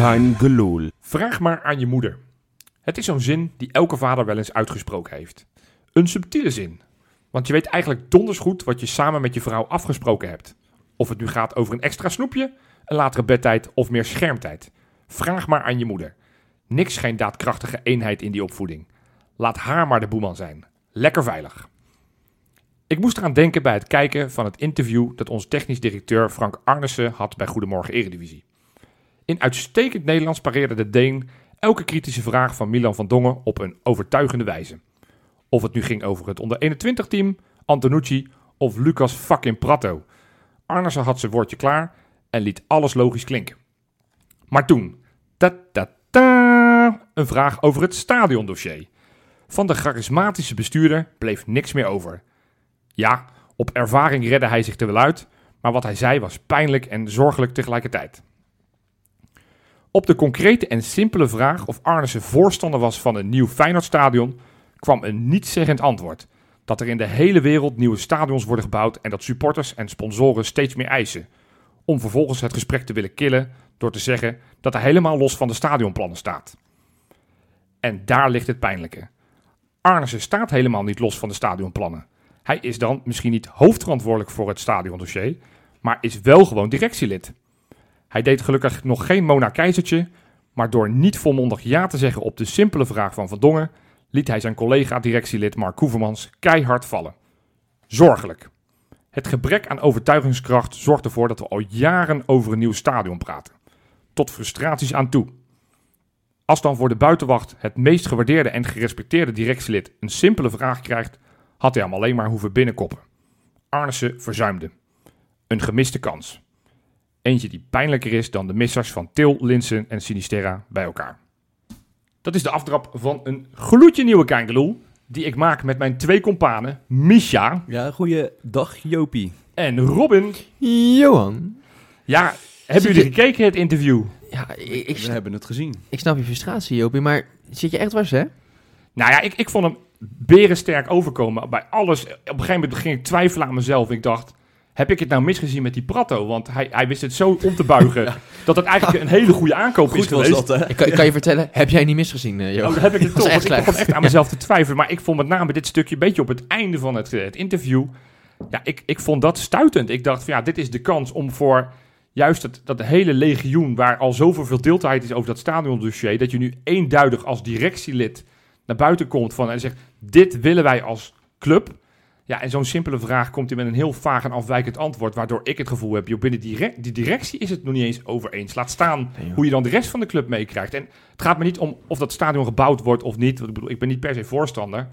Kein Geloel. Vraag maar aan je moeder. Het is zo'n zin die elke vader wel eens uitgesproken heeft. Een subtiele zin. Want je weet eigenlijk donders goed wat je samen met je vrouw afgesproken hebt. Of het nu gaat over een extra snoepje, een latere bedtijd of meer schermtijd. Vraag maar aan je moeder. Niks geen daadkrachtige eenheid in die opvoeding. Laat haar maar de boeman zijn. Lekker veilig. Ik moest eraan denken bij het kijken van het interview dat onze technisch directeur Frank Arnissen had bij Goedemorgen Eredivisie. In uitstekend Nederlands pareerde de Deen elke kritische vraag van Milan van Dongen op een overtuigende wijze. Of het nu ging over het onder 21 team, Antonucci of Lucas fucking Prato. Arnissen had zijn woordje klaar en liet alles logisch klinken. Maar toen, ta ta ta, een vraag over het stadiondossier. Van de charismatische bestuurder bleef niks meer over. Ja, op ervaring redde hij zich er wel uit, maar wat hij zei was pijnlijk en zorgelijk tegelijkertijd. Op de concrete en simpele vraag of Arnissen voorstander was van een nieuw Feyenoordstadion, kwam een nietszeggend antwoord. Dat er in de hele wereld nieuwe stadions worden gebouwd en dat supporters en sponsoren steeds meer eisen. Om vervolgens het gesprek te willen killen door te zeggen dat hij helemaal los van de stadionplannen staat. En daar ligt het pijnlijke. Arnissen staat helemaal niet los van de stadionplannen. Hij is dan misschien niet hoofdverantwoordelijk voor het stadiondossier, maar is wel gewoon directielid. Hij deed gelukkig nog geen Mona Keizertje, maar door niet volmondig ja te zeggen op de simpele vraag van Van Dongen, liet hij zijn collega-directielid Mark Koevermans keihard vallen. Zorgelijk. Het gebrek aan overtuigingskracht zorgt ervoor dat we al jaren over een nieuw stadion praten. Tot frustraties aan toe. Als dan voor de buitenwacht het meest gewaardeerde en gerespecteerde directielid een simpele vraag krijgt, had hij hem alleen maar hoeven binnenkoppen. Arnissen verzuimde. Een gemiste kans. Eentje die pijnlijker is dan de missers van Til, Linsen en Sinisterra bij elkaar. Dat is de aftrap van een gloedje nieuwe Kangeloel. Die ik maak met mijn twee companen, Misha Ja, goeiedag Jopie. en Robin. Johan. Ja, hebben jullie gekeken het interview? Ja, ik, ik, We hebben het gezien. ik snap je frustratie, Jopie, maar zit je echt dwars, hè? Nou ja, ik, ik vond hem berensterk overkomen bij alles. Op een gegeven moment ging ik twijfelen aan mezelf. Ik dacht, heb ik het nou misgezien met die Prato? Want hij, hij wist het zo om te buigen dat het eigenlijk een hele goede aankoop is was geweest. dat, hè? Ik kan, ik kan je vertellen, heb jij niet misgezien, Johan? Oh, heb ik het toch. echt ik begon echt aan mezelf te twijfelen. Maar ik vond met name dit stukje een beetje op het einde van het, eh, het interview. Ja, ik, ik vond dat stuitend. Ik dacht van ja, dit is de kans om voor juist dat, dat hele legioen... waar al zoveel verdeeldheid is over dat stadiondossier... dat je nu eenduidig als directielid naar buiten komt van, en zegt... dit willen wij als club... Ja, en zo'n simpele vraag komt hij met een heel vaag en afwijkend antwoord, waardoor ik het gevoel heb, joh, binnen die, direc- die directie is het nog niet eens over eens. Laat staan Nee, hoe je dan de rest van de club meekrijgt. En het gaat me niet om of dat stadion gebouwd wordt of niet. Want Ik bedoel, ik ben niet per se voorstander.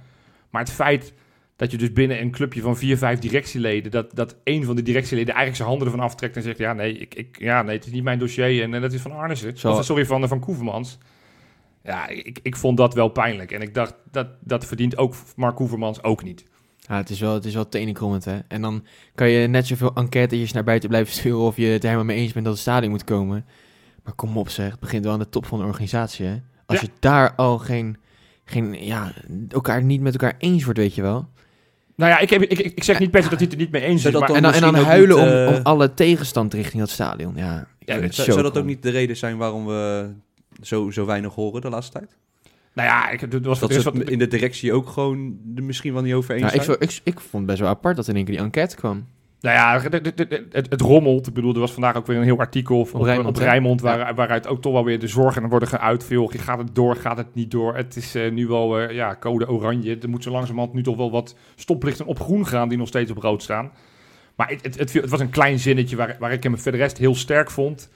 Maar het feit dat je dus binnen een clubje van vier, vijf directieleden, dat, dat één van de directieleden eigenlijk zijn handen ervan aftrekt en zegt, ja nee, ik, ik, ja, nee het is niet mijn dossier en, dat is van Arnissen. Zo- Of, sorry, van, van Koevermans. Ja, ik, ik vond dat wel pijnlijk. En ik dacht, dat, dat verdient ook Mark Koevermans ook niet. Ja, het is wel, het is wel tenenkrommend, hè? En dan kan je net zoveel enquêtes naar buiten blijven sturen of je het er helemaal mee eens bent dat het stadion moet komen. Maar kom op zeg, het begint wel aan de top van de organisatie, hè? Als Ja. je daar al geen, geen, ja, elkaar niet met elkaar eens wordt, weet je wel. Nou ja, ik, heb, ik, ik zeg niet per se dat hij het er niet mee eens is. Maar, En dan, en dan huilen niet, om, eh, om alle tegenstand richting dat stadion. Ja, ik Ja, vind het Zou, zo zou dat ook niet de reden zijn waarom we zo, zo weinig horen de laatste tijd? Nou ja, ik, er was, Dat is ze wat, het in de directie ook gewoon er misschien wel niet over eens Nou, ik, ik, ik vond het best wel apart dat in één keer die enquête kwam. Nou ja, het, het, het, het- het rommelt. Ik bedoel, er was vandaag ook weer een heel artikel op, op, Rijnmond, op hè? Rijnmond, waar, waaruit ook toch wel weer de zorgen worden geuit. Veel, gaat het door, gaat het niet door? Het is eh, nu wel eh, ja, code oranje. Er moet zo langzamerhand nu toch wel wat stoplichten op groen gaan die nog steeds op rood staan. Maar het, het, het, het was een klein zinnetje waar, waar ik hem verder rest heel sterk vond.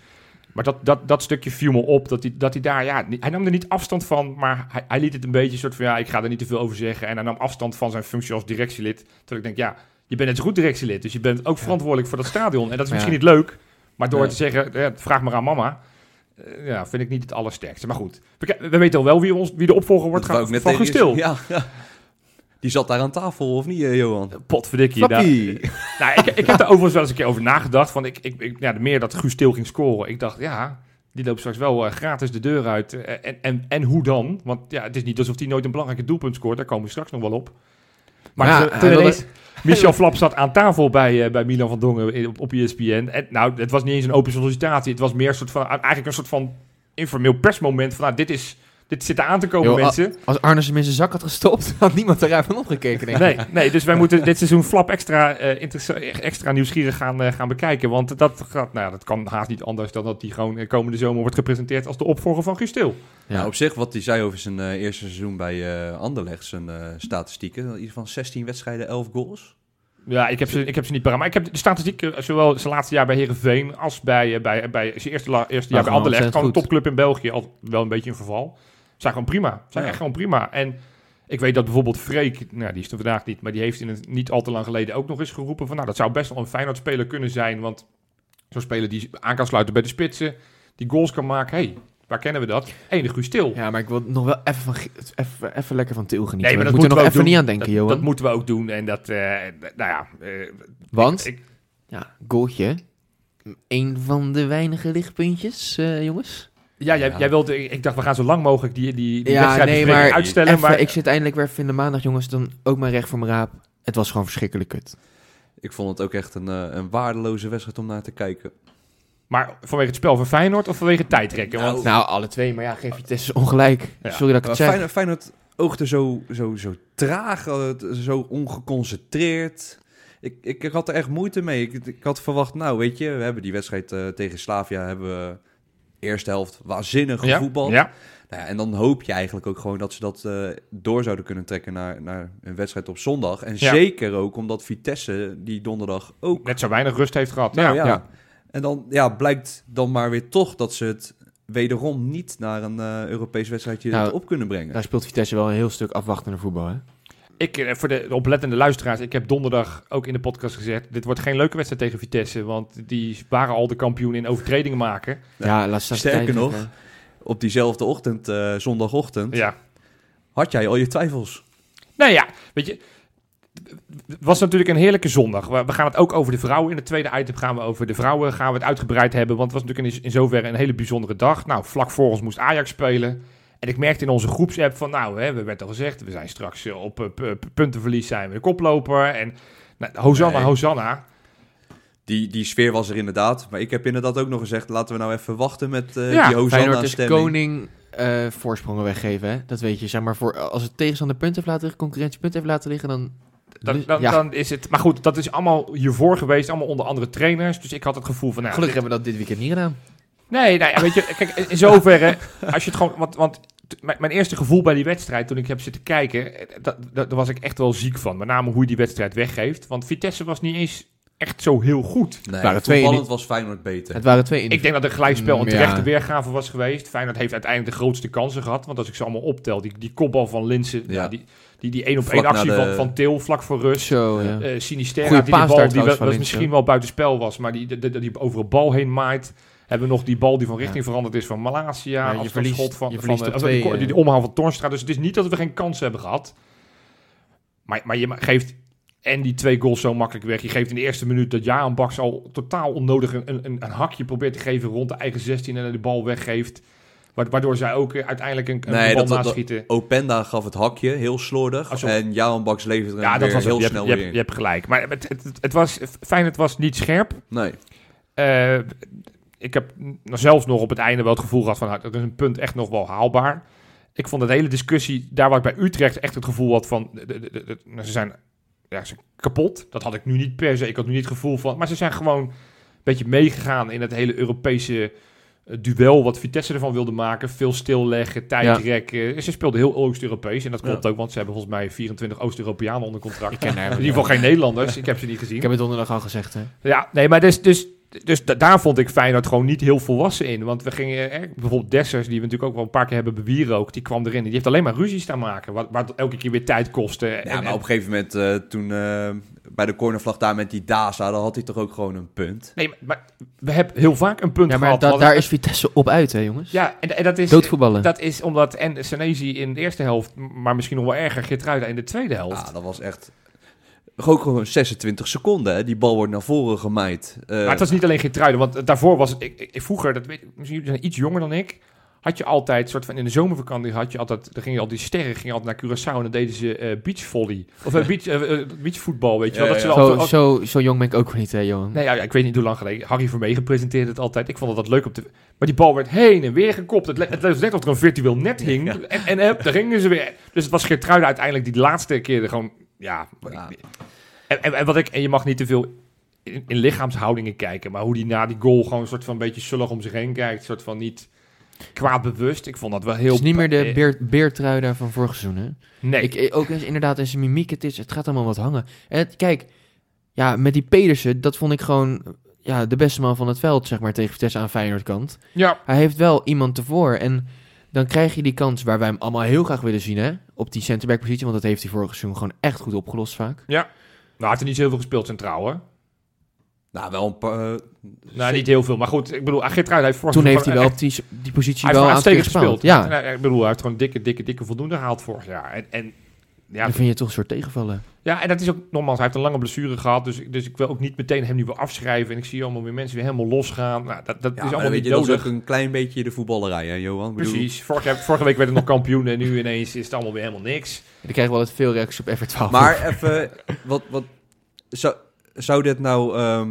Maar dat, dat, dat stukje viel me op, dat hij, dat hij daar, ja, hij nam er niet afstand van, maar hij, hij liet het een beetje soort van, ja, ik ga er niet te veel over zeggen. En hij nam afstand van zijn functie als directielid. Terwijl ik denk, ja, je bent net zo goed directielid, dus je bent ook verantwoordelijk voor dat stadion. En dat is misschien ja. niet leuk, Maar door Ja. te zeggen, eh, vraag maar aan mama, eh, ja, vind ik niet het allersterkste. Maar goed, we, weten al wel wie, ons, wie de opvolger wordt Dat gaan, van Gustil. Ja, ja. Die zat daar aan tafel, of niet, eh, Johan? Potverdikkie. daar- Flappie. Nou, ik, ik heb er overigens wel eens een keer over nagedacht. Van ik, ik, ik, ja, de meer dat Guus Til ging scoren. Ik dacht, ja, die loopt straks wel eh, gratis de deur uit. Eh, en, en, en hoe dan? Want ja, het is niet alsof hij nooit een belangrijke doelpunt scoort. Daar komen we straks nog wel op. Maar Ja, toen- hij toen wilde- ineens Michel Flap zat aan tafel bij, eh, bij Milan van Dongen in- op, op ESPN. En nou, het was niet eens een open sollicitatie. Het was meer een soort van, eigenlijk een soort van informeel persmoment. Van, nou, dit, is, dit zit er aan te komen, mensen. Als Arnes hem in zijn zak had gestopt, had niemand eruit van opgekeken, denk ik. Nee, nee, dus wij moeten dit seizoen Flap extra, eh, interessa- extra nieuwsgierig gaan, eh, gaan bekijken. Want dat, gaat, nou, ja, dat kan haast niet anders dan dat hij gewoon eh, komende zomer wordt gepresenteerd als de opvolger van Guus Til. Ja. Nou, op zich, wat hij zei over zijn eh, eerste seizoen bij eh Anderlecht, zijn eh, statistieken. Iets van 16 wedstrijden, 11 goals. Ja, ik heb ze, ik heb ze niet paraat. Maar ik heb de statistiek, eh, zowel zijn laatste jaar bij Herenveen als bij, bij, bij zijn eerste, la- eerste jaar bij Anderlecht. Gewoon een topclub in België, al wel een beetje in verval. Zijn gewoon prima. Zijn Ja. echt gewoon prima. En ik weet dat bijvoorbeeld Freek, nou die is er vandaag niet, maar die heeft in het niet al te lang geleden ook nog eens geroepen van nou dat zou best wel een Feyenoord-speler kunnen zijn, want zo'n speler die aan kan sluiten bij de spitsen, die goals kan maken, hey, waar kennen we dat? Enig Guus Til. Ja, maar ik wil nog wel even, van, even, even lekker van Til genieten. Nee, maar we dat moeten moeten nog we even niet aan denken, dat, Johan. dat moeten we ook doen en dat, eh, nou ja, eh, Want, ik, ja, goaltje. Een van de weinige lichtpuntjes, eh, jongens. Ja, jij, Ja. jij wilde, ik dacht we gaan zo lang mogelijk die, die, die Ja, wedstrijd nee, bespreken maar uitstellen, maar ik zit eindelijk weer even in de maandag, jongens. Dan ook maar recht voor mijn raap. Het was gewoon verschrikkelijk kut. Ik vond het ook echt een, eh, een waardeloze wedstrijd om naar te kijken. Maar vanwege het spel van Feyenoord of vanwege tijdrekken? Nou, Want, Nou, alle twee, maar ja, geef je Vitesse ongelijk. Ja. Sorry dat ik Maar het zeg. Feyenoord, Feyenoord oogde zo, zo, zo traag, eh, zo ongeconcentreerd. Ik, ik, ik had er echt moeite mee. Ik, ik had verwacht, nou weet je, we hebben die wedstrijd eh, tegen Slavia, hebben we eerste helft waanzinnig ja, ja, Nou ja, en dan hoop je eigenlijk ook gewoon dat ze dat eh, door zouden kunnen trekken naar, naar een wedstrijd op zondag. En Ja. zeker ook omdat Vitesse die donderdag ook... net zo weinig rust heeft gehad. Nou ja, ja. ja. En dan ja, blijkt dan maar weer toch dat ze het wederom niet naar een eh, Europees wedstrijdje Nou, op kunnen brengen. Daar speelt Vitesse wel een heel stuk afwachtende voetbal, hè? Ik, eh, voor de oplettende luisteraars, ik heb donderdag ook in de podcast gezegd, dit wordt geen leuke wedstrijd tegen Vitesse, want die waren al de kampioen in overtredingen maken. Ja, Ja, laat staan sterker nog, hè. Op diezelfde ochtend, eh, zondagochtend, Ja. had jij al je twijfels. Nou ja, weet je, het was natuurlijk een heerlijke zondag. We we gaan het ook over de vrouwen. In het tweede item gaan we over de vrouwen gaan we het uitgebreid hebben. Want het was natuurlijk in, in zoverre een hele bijzondere dag. Nou, vlak voor ons moest Ajax spelen. En ik merkte in onze groepsapp van, nou, hè, we werd al gezegd, we zijn straks eh, op eh, pu- pu- puntenverlies zijn we de koploper. En nou, Hosanna, Nee. Hosanna. Die, die sfeer was er inderdaad. Maar ik heb inderdaad ook nog gezegd, laten we nou even wachten met eh Ja, die Feyenoord is Hosanna-stemming. koning eh, voorsprongen weggeven, hè? Dat weet je. Zeg maar, voor, als het tegenstander punten heeft laten liggen, concurrentie punten heeft laten liggen, dan... Dan, dan, ja, dan is het, maar goed, dat is allemaal hiervoor geweest, allemaal onder andere trainers. Dus ik had het gevoel van, nou, gelukkig hebben we dat dit weekend niet gedaan. Nee, nee, weet je, kijk, in zoverre, als je het gewoon, want, want mijn, mijn eerste gevoel bij die wedstrijd, toen ik heb zitten kijken, eh, dat, dat, daar was ik echt wel ziek van. Met name hoe je die wedstrijd weggeeft. Want Vitesse was niet eens echt zo heel goed. Nee, waren twee voetballend in was Feyenoord beter. Het waren twee in Ik denk dat een gelijkspel een Mm, terechte ja. weergave was geweest. Feyenoord heeft uiteindelijk de grootste kansen gehad. Want als ik ze allemaal optel, die, die kopbal van Linsen, Ja. ja, die, die, die één op één actie de- van, van Til, vlak voor rust. Zo, ja. Eh Sinisterra, Goeie die de bal die wel- misschien wel buitenspel was, maar die, die, die over een bal heen maait. Hebben we nog die bal die van richting veranderd is van Malasia. Ja, je verliest- schot van, je van, die, twee, die, die eh. omhaal van Tornstra. Dus het is niet dat we geen kansen hebben gehad. Maar, maar je geeft en die twee goals zo makkelijk weg. Je geeft in de eerste minuut dat Jaan Baks al totaal onnodig een, een, een hakje probeert te geven rond de eigen 16 en de bal weggeeft. Wa- Waardoor zij ook eh, uiteindelijk een, een Nee, bal dat- dat- naschieten. Openda gaf het hakje, heel slordig. Je- en Jaan Baks leverde hem Ja, dat was heel Je hebt, snel je, hebt, weer. je hebt gelijk. Maar het, het, het, het was, fijn, het was niet scherp. Nee. Eh, ik heb zelfs nog op het einde wel het gevoel gehad van, nou, dat is een punt echt nog wel haalbaar. Ik vond de hele discussie, daar waar ik bij Utrecht echt het gevoel had van, de, de, de- de- nou, ze zijn ja, ze kapot. Dat had ik nu niet per se. Ik had nu niet het gevoel van, maar ze zijn gewoon een beetje meegegaan in het hele Europese eh, duel wat Vitesse ervan wilde maken. Veel stilleggen, tijdrekken. Ze speelden heel Oost-Europees en dat klopt ook, want ze hebben volgens mij 24 Oost-Europeanen onder contract. Ik ken In ieder geval geen Nederlanders. Ik heb ze niet gezien. Ik heb het donderdag al gezegd, hè. Ja, nee, maar dus, dus, dus da- daar vond ik Feyenoord gewoon niet heel volwassen in. Want we gingen, eh, bijvoorbeeld Dessers, die we natuurlijk ook wel een paar keer hebben bewierookt, die kwam erin. en Die heeft alleen maar ruzies staan maken, wat, wat elke keer weer tijd kostte. En, Ja, maar en- op een gegeven moment, eh, toen eh, bij de cornervlag daar met die Daza, dan had hij toch ook gewoon een punt. Nee, maar, maar we hebben heel vaak een punt Ja, maar gehad. da- wat- daar is Vitesse op uit, hè jongens? Ja, en, en dat is... Doodvoetballen. Dat is omdat en Senezi in de eerste helft, maar misschien nog wel erger, Geertruida in de tweede helft. Ja, dat was echt... Ook gewoon 26 seconden, hè. Die bal wordt naar voren gemaaid. Eh, Maar het was niet alleen Geertruida, want daarvoor was het... Ik, ik, vroeger, dat weet, ik- misschien jullie zijn iets jonger dan ik, had je altijd, soort van in de zomervakantie had je altijd, dan gingen al die sterren gingen altijd naar Curaçao en dan deden ze eh beachvolley. Of eh, beach, beachvoetbal, weet je wel. Ja, dat ze Zo, altijd- zo, zo jong ben ik ook nog niet, hè Johan? Nee, ja, ja, ik weet niet hoe lang geleden. Harry Vermegen presenteerde het altijd. Ik vond het dat leuk op de... Maar die bal werd heen en weer gekopt. Het, le- het was net of er een virtueel net hing. En, en daar gingen ze weer. Dus het was Geertruida uiteindelijk die laatste keer er gewoon... Ja. Ja. En, en, en wat ik... En je mag niet te veel in, in lichaamshoudingen kijken. Maar hoe die na die goal gewoon een soort van beetje zullig om zich heen kijkt. Een soort van niet kwaad bewust. Ik vond dat wel heel... Het is niet meer de eh, beer, beertrui daar van vorig seizoen, hè? Nee. Ik, ook eens inderdaad in zijn mimiek, het, is, het gaat allemaal wat hangen. En het- kijk, ja, met die Pedersen, dat vond ik gewoon ja, de beste man van het veld, zeg maar, tegen Vitesse aan Feyenoord kant. ja. Hij heeft wel iemand ervoor en dan krijg je die kans waar wij hem allemaal heel graag willen zien, hè? Op die centerback positie, want dat heeft hij vorig seizoen gewoon echt goed opgelost vaak. Nou, hij heeft er niet zo heel veel gespeeld centraal, hoor. Nou, wel een paar... eh, Nou, niet heel veel. Maar goed, ik bedoel, Geertruida heeft vorig Toen heeft hij wel echt- die, die positie Hij wel heeft aan gewoon het uitstekend gespeeld. gespeeld. Ja, ik bedoel, hij heeft gewoon dikke, dikke, dikke voldoende gehaald vorig jaar. En, en, ja, dan vind je toch een soort tegenvallen. ja, en dat is ook, nogmaals, hij heeft een lange blessure gehad. Dus, dus ik wil ook niet meteen hem nu weer afschrijven. En ik zie allemaal weer mensen weer helemaal losgaan. Nou, dat dat Ja, is maar allemaal niet je, dat is ook een klein beetje de voetballerij, hè, Johan? Bedoel, Precies. Vorige, vorige week werd het nog kampioen en nu ineens is het allemaal weer helemaal niks. Ik krijg wel het veel reacties op F12. Maar even, wat, wat, zou, zou dit nou ehm,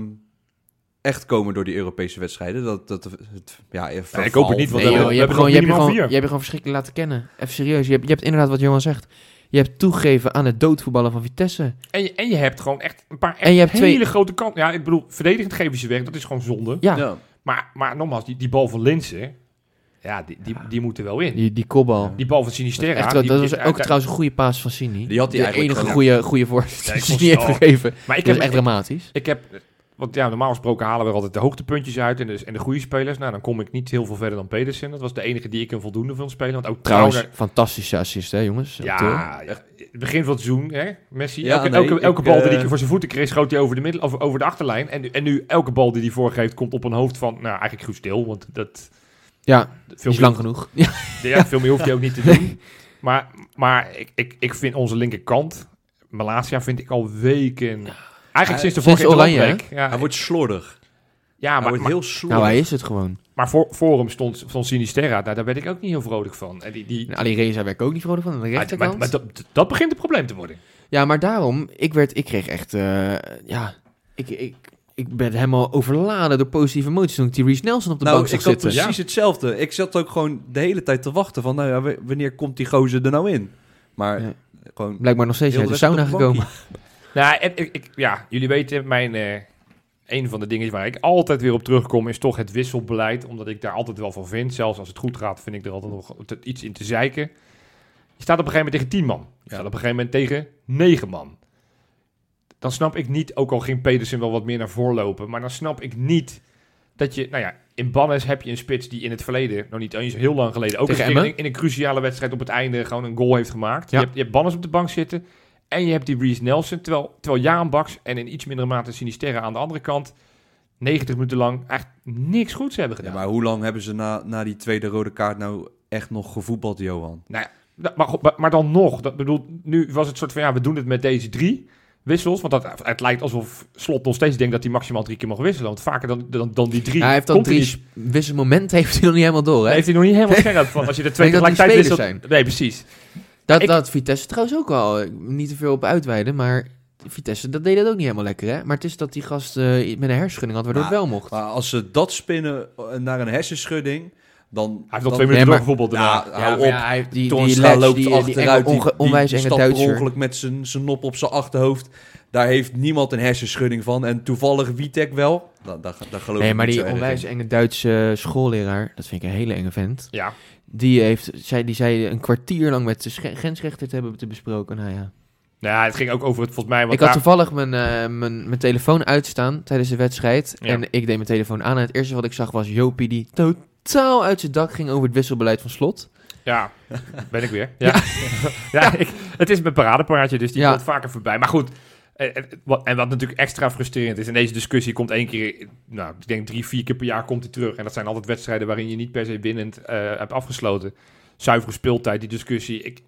echt komen door die Europese wedstrijden? Dat, dat het, ja, ik hoop het niet, want Nee, we je, we hebt gewoon, je, hebt je gewoon verschrikkelijk laten kennen. Even serieus. Je hebt, je hebt inderdaad wat Johan zegt. Je hebt toegegeven aan het doodvoetballen van Vitesse. En je, en je hebt gewoon echt een paar echt En je hebt hele twee- grote kansen. Ja, ik bedoel, verdedigend geven ze weg. Dat is gewoon zonde. Ja, Ja. Maar, maar nogmaals, die, die bal van Linsen, ja, die, die, die moet er wel in. die, die kopbal. Die bal van Sinisterra. Echt, die- dat die- was ook trouwens een goede paas van Sini. Die had hij de eigenlijk enige goede, goede Ja, niet heeft gegeven. Maar ik Dat heb echt dramatisch. Ik heb, want ja, normaal gesproken halen we altijd de hoogtepuntjes uit en de, en de goede spelers. Nou, dan kom ik niet heel veel verder dan Pedersen. Dat was de enige die ik een voldoende vond spelen. Want ook Trouwens, fantastische assist, hè jongens? Ja, begin van het seizoen, hè, Messi. Ja, elke, nee, elke, elke ik, bal die eh, hij voor zijn voeten kreeg, schoot hij over de, middel, over, over de achterlijn. En, nu- en nu elke bal die hij voorgeeft, komt op een hoofd van, nou, eigenlijk goed stil. Want dat... Ja, Veel is lang genoeg. Ja. ja, veel meer hoeft hij ook niet te doen. Maar, maar ik, ik, ik vind onze linkerkant, Malasia, vind ik al weken... Eigenlijk sinds de Sinds vorige Oranje. Ja, Hij wordt slordig. ja, hij maar, wordt maar, heel slordig. Nou, hij is het gewoon. maar voor, voor hem stond, stond Sinisterra, daar, daar werd ik ook niet heel vrolijk van. En die, die, En Ali Reza werd ik ook niet vrolijk van, aan de rechterkant. maar, maar dat, dat begint een probleem te worden. Ja, maar daarom, ik, werd, ik kreeg echt, eh, ja, ik, ik, ik ben helemaal overladen door positieve emoties toen ik die Reece Nelson op de nou, bank ik zag had zitten. precies hetzelfde. Ik zat ook gewoon de hele tijd te wachten van, nou ja, wanneer komt die gozer er nou in? Maar Ja. gewoon... Blijkbaar nog steeds uit de sauna gekomen. Nou, en, ik, ik- ja, jullie weten, mijn, eh, een van de dingen waar ik altijd weer op terugkom is toch het wisselbeleid. Omdat ik daar altijd wel van vind. Zelfs als het goed gaat, vind ik er altijd nog iets in te zeiken. Je staat op een gegeven moment tegen 10 man. Je staat op een gegeven moment tegen 9 man. Dan snap ik niet, ook al ging Pedersen wel wat meer naar voren lopen, maar dan snap ik niet dat je, nou ja, in Bannes heb je een spits die in het verleden, nog niet eens heel lang geleden, ook in, in een cruciale wedstrijd op het einde gewoon een goal heeft gemaakt. Ja. Je, hebt, je hebt Bannes op de bank zitten en je hebt die Reece Nelson, terwijl, terwijl Jaan Baks en in iets mindere mate Sinisterra aan de andere kant 90 minuten lang echt niks goeds hebben Ja, gedaan. maar hoe lang hebben ze na, na die tweede rode kaart nou echt nog gevoetbald, Johan? Nou ja, maar, maar, dan nog, dat bedoel, nu was het soort van ja, we doen het met deze drie wissels, want dat, het lijkt alsof Slot nog steeds denkt dat hij maximaal drie keer mag wisselen, want vaker dan, dan, dan die drie. Ja, hij heeft dan drie wisselmomenten, heeft hij nog niet helemaal door, hè? heeft hij nog niet helemaal scherp van als je de twee tegelijkertijd wisselt. Nee, precies. Dat, Ik- dat Vitesse trouwens ook wel, eh, niet te veel op uitweiden, maar Vitesse, dat deed dat ook niet helemaal lekker, hè? Maar het is dat die gast eh, met een hersenschudding had, waardoor Nou, het wel mocht. Maar als ze dat spinnen eh, naar een hersenschudding, dan... Hij heeft nog dan- twee Nee, minuten maar- bijvoorbeeld Ja, hou maar op. ja, hij heeft die, die Toornstra Letch, loopt die, die, achteruit, enge, onge- onwijs die ongeluk met zijn zijn nop op zijn achterhoofd. Daar heeft niemand een hersenschudding van. En toevallig Witek wel. Daar geloof Nee, ik maar niet die onwijs enge Duitse schoolleraar, dat vind ik een hele enge vent. Ja, Die, heeft, zei, die zei een kwartier lang met de grensrechter te hebben te besproken. Nou ja. nou, ja, het ging ook over het volgens mij. Want Ik had daar- toevallig mijn, eh, mijn, mijn telefoon uitstaan tijdens de wedstrijd. Ja. En ik deed mijn telefoon aan. En het eerste wat ik zag was Jopie die totaal uit zijn dak ging over het wisselbeleid van Slot. Ja, ben ik weer. Ja, ja. ik, het is mijn paradepaardje, dus die Ja. komt vaker voorbij. Maar goed, En, wat, en wat natuurlijk extra frustrerend is, en deze discussie komt één keer, nou, ik denk drie, vier keer per jaar komt hij terug. En dat zijn altijd wedstrijden waarin je niet per se winnend eh, hebt afgesloten. Zuivere speeltijd, die discussie. Ik,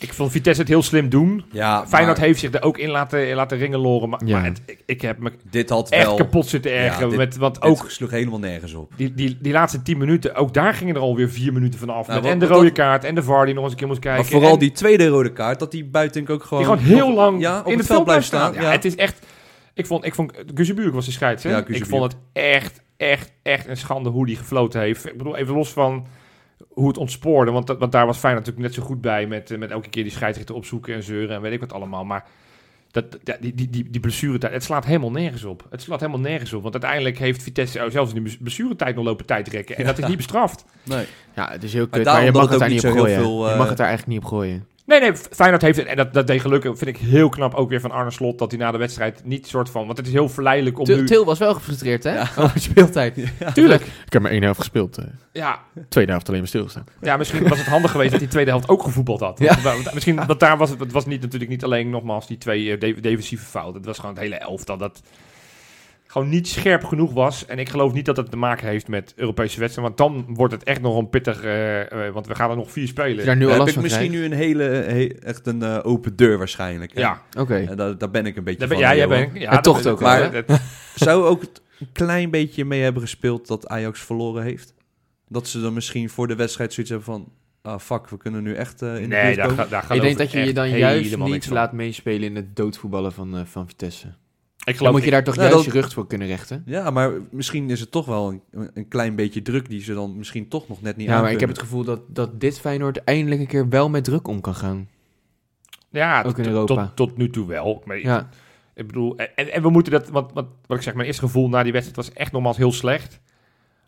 ik vond Vitesse het heel slim doen. Ja, Feyenoord maar heeft zich er ook in laten, in laten ringeloren. Maar, Ja. maar het- ik, ik heb me dit had echt wel... kapot zitten ergeren. dit- met, want Dit ook sloeg helemaal nergens op. die, die, die laatste tien minuten, ook daar gingen er alweer vier minuten van af. Nou, met wat- en de rode dat- kaart en de VAR die nog eens een keer moest kijken. Maar vooral en- die tweede rode kaart, dat die buiten ook gewoon... Die gewoon heel lang ja, op in het veld blijft staan. Ja, het is echt... Ik vond, ik vond Guzebuurk was de scheids, hè? Ja, ik vond het echt, echt, echt een schande hoe die gefloten heeft. Ik bedoel, even los van hoe het ontspoorde. Want, dat- want daar was Fijn natuurlijk net zo goed bij met, eh, met elke keer die scheidsrechter opzoeken en zeuren en weet ik wat allemaal. Maar dat, die, die, die, die blessuretijd, het slaat helemaal nergens op. Het slaat helemaal nergens op. Want uiteindelijk heeft Vitesse zelfs in de blessuretijd nog lopen tijd rekken. En dat is niet bestraft. Nee. Ja, het is heel kut, maar je mag het het daar niet op gooien. veel, Je eh, mag het daar eigenlijk niet op gooien. Nee, nee, Feyenoord heeft het. En dat, dat deed gelukkig, vind ik heel knap ook weer van Arne Slot. Dat hij na de wedstrijd niet soort van. Want het is heel verleidelijk om Til, nu. Til was wel gefrustreerd, hè? Ja. Over speeltijd. Tuurlijk. Ik heb maar één helft gespeeld. eh. Ja, tweede helft alleen maar stilgestaan. ja, misschien was het handig geweest dat die tweede helft ook gevoetbald had. Ja. Want, misschien, want daar was het, het was niet, natuurlijk niet alleen nogmaals die twee eh, de- defensieve fouten. Het was gewoon het hele elftal dat gewoon niet scherp genoeg was. En ik geloof niet dat het te maken heeft met Europese wedstrijden. Want dan wordt het echt nog een pittig. eh, eh, want we gaan er nog vier spelen. daar nu al heb last ik van misschien krijgt? nu een hele, he- echt een eh, open deur waarschijnlijk. hè. Ja, Oké. En daar, daar ben ik een beetje daar ben, van. ja, jij bent. Ja, dat- ook maar het- Zou ook het een klein beetje mee hebben gespeeld dat Ajax verloren heeft? Dat ze dan misschien voor de wedstrijd zoiets hebben van... Ah, fuck, we kunnen nu echt in de Nee, buurt daar, ga- daar Ik denk dat je je dan juist niet laat meespelen in het doodvoetballen van, van Vitesse. Ik Dan geloof moet je daar toch Nou, juist dat- je rug voor kunnen rechten. Ja, maar misschien is het toch wel een, een klein beetje druk die ze dan misschien toch nog net niet Ja, maar ik heb het gevoel dat, dat dit Feyenoord eindelijk een keer wel met druk om kan gaan. Ja, Ook in tot- Europa. Tot, tot nu toe wel. Maar Ja, ik bedoel, en, en we moeten dat, want, want wat ik zeg, mijn eerste gevoel na die wedstrijd was echt nogmaals heel slecht.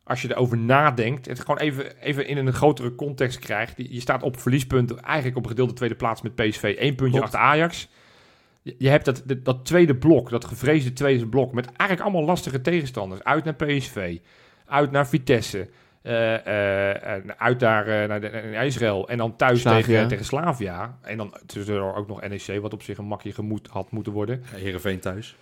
Als je erover nadenkt, het gewoon even, even in een grotere context krijgt. Je staat op verliespunt, eigenlijk op een gedeelde tweede plaats met PSV. Eén puntje Klopt. achter Ajax. Je, hebt dat, dat, tweede blok, dat gevreesde tweede blok, met eigenlijk allemaal lastige tegenstanders. Uit naar PSV, uit naar Vitesse, eh, eh, en uit daar eh, naar, de, naar Israël en dan thuis Slavia. tegen, tegen Slavia. En dan tussendoor ook nog NEC, wat op zich een makkie gemoed had moeten worden. Ja, Heerenveen thuis.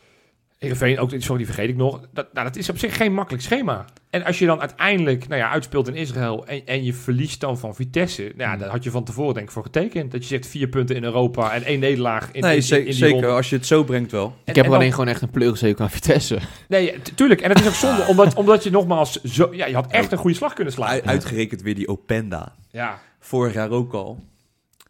Heerenveen, ook, sorry, die vergeet ik nog. Dat, nou, dat is op zich geen makkelijk schema. En als je dan uiteindelijk nou ja, uitspeelt in Israël en, en je verliest dan van Vitesse... Nou ja, Hmm. daar had je van tevoren denk ik voor getekend. Dat je zegt vier punten in Europa en één nederlaag in, nee, in, in, in die zeker. ronde. Als je het zo brengt wel. En- ik heb dan- alleen gewoon echt een pleurzeker aan Vitesse. Nee, tuurlijk. En het is ook zonde, omdat, omdat je nogmaals... Zo, ja, je had echt een goede slag kunnen slaan. U- Uitgerekend weer die Openda. Ja. Vorig jaar ook al.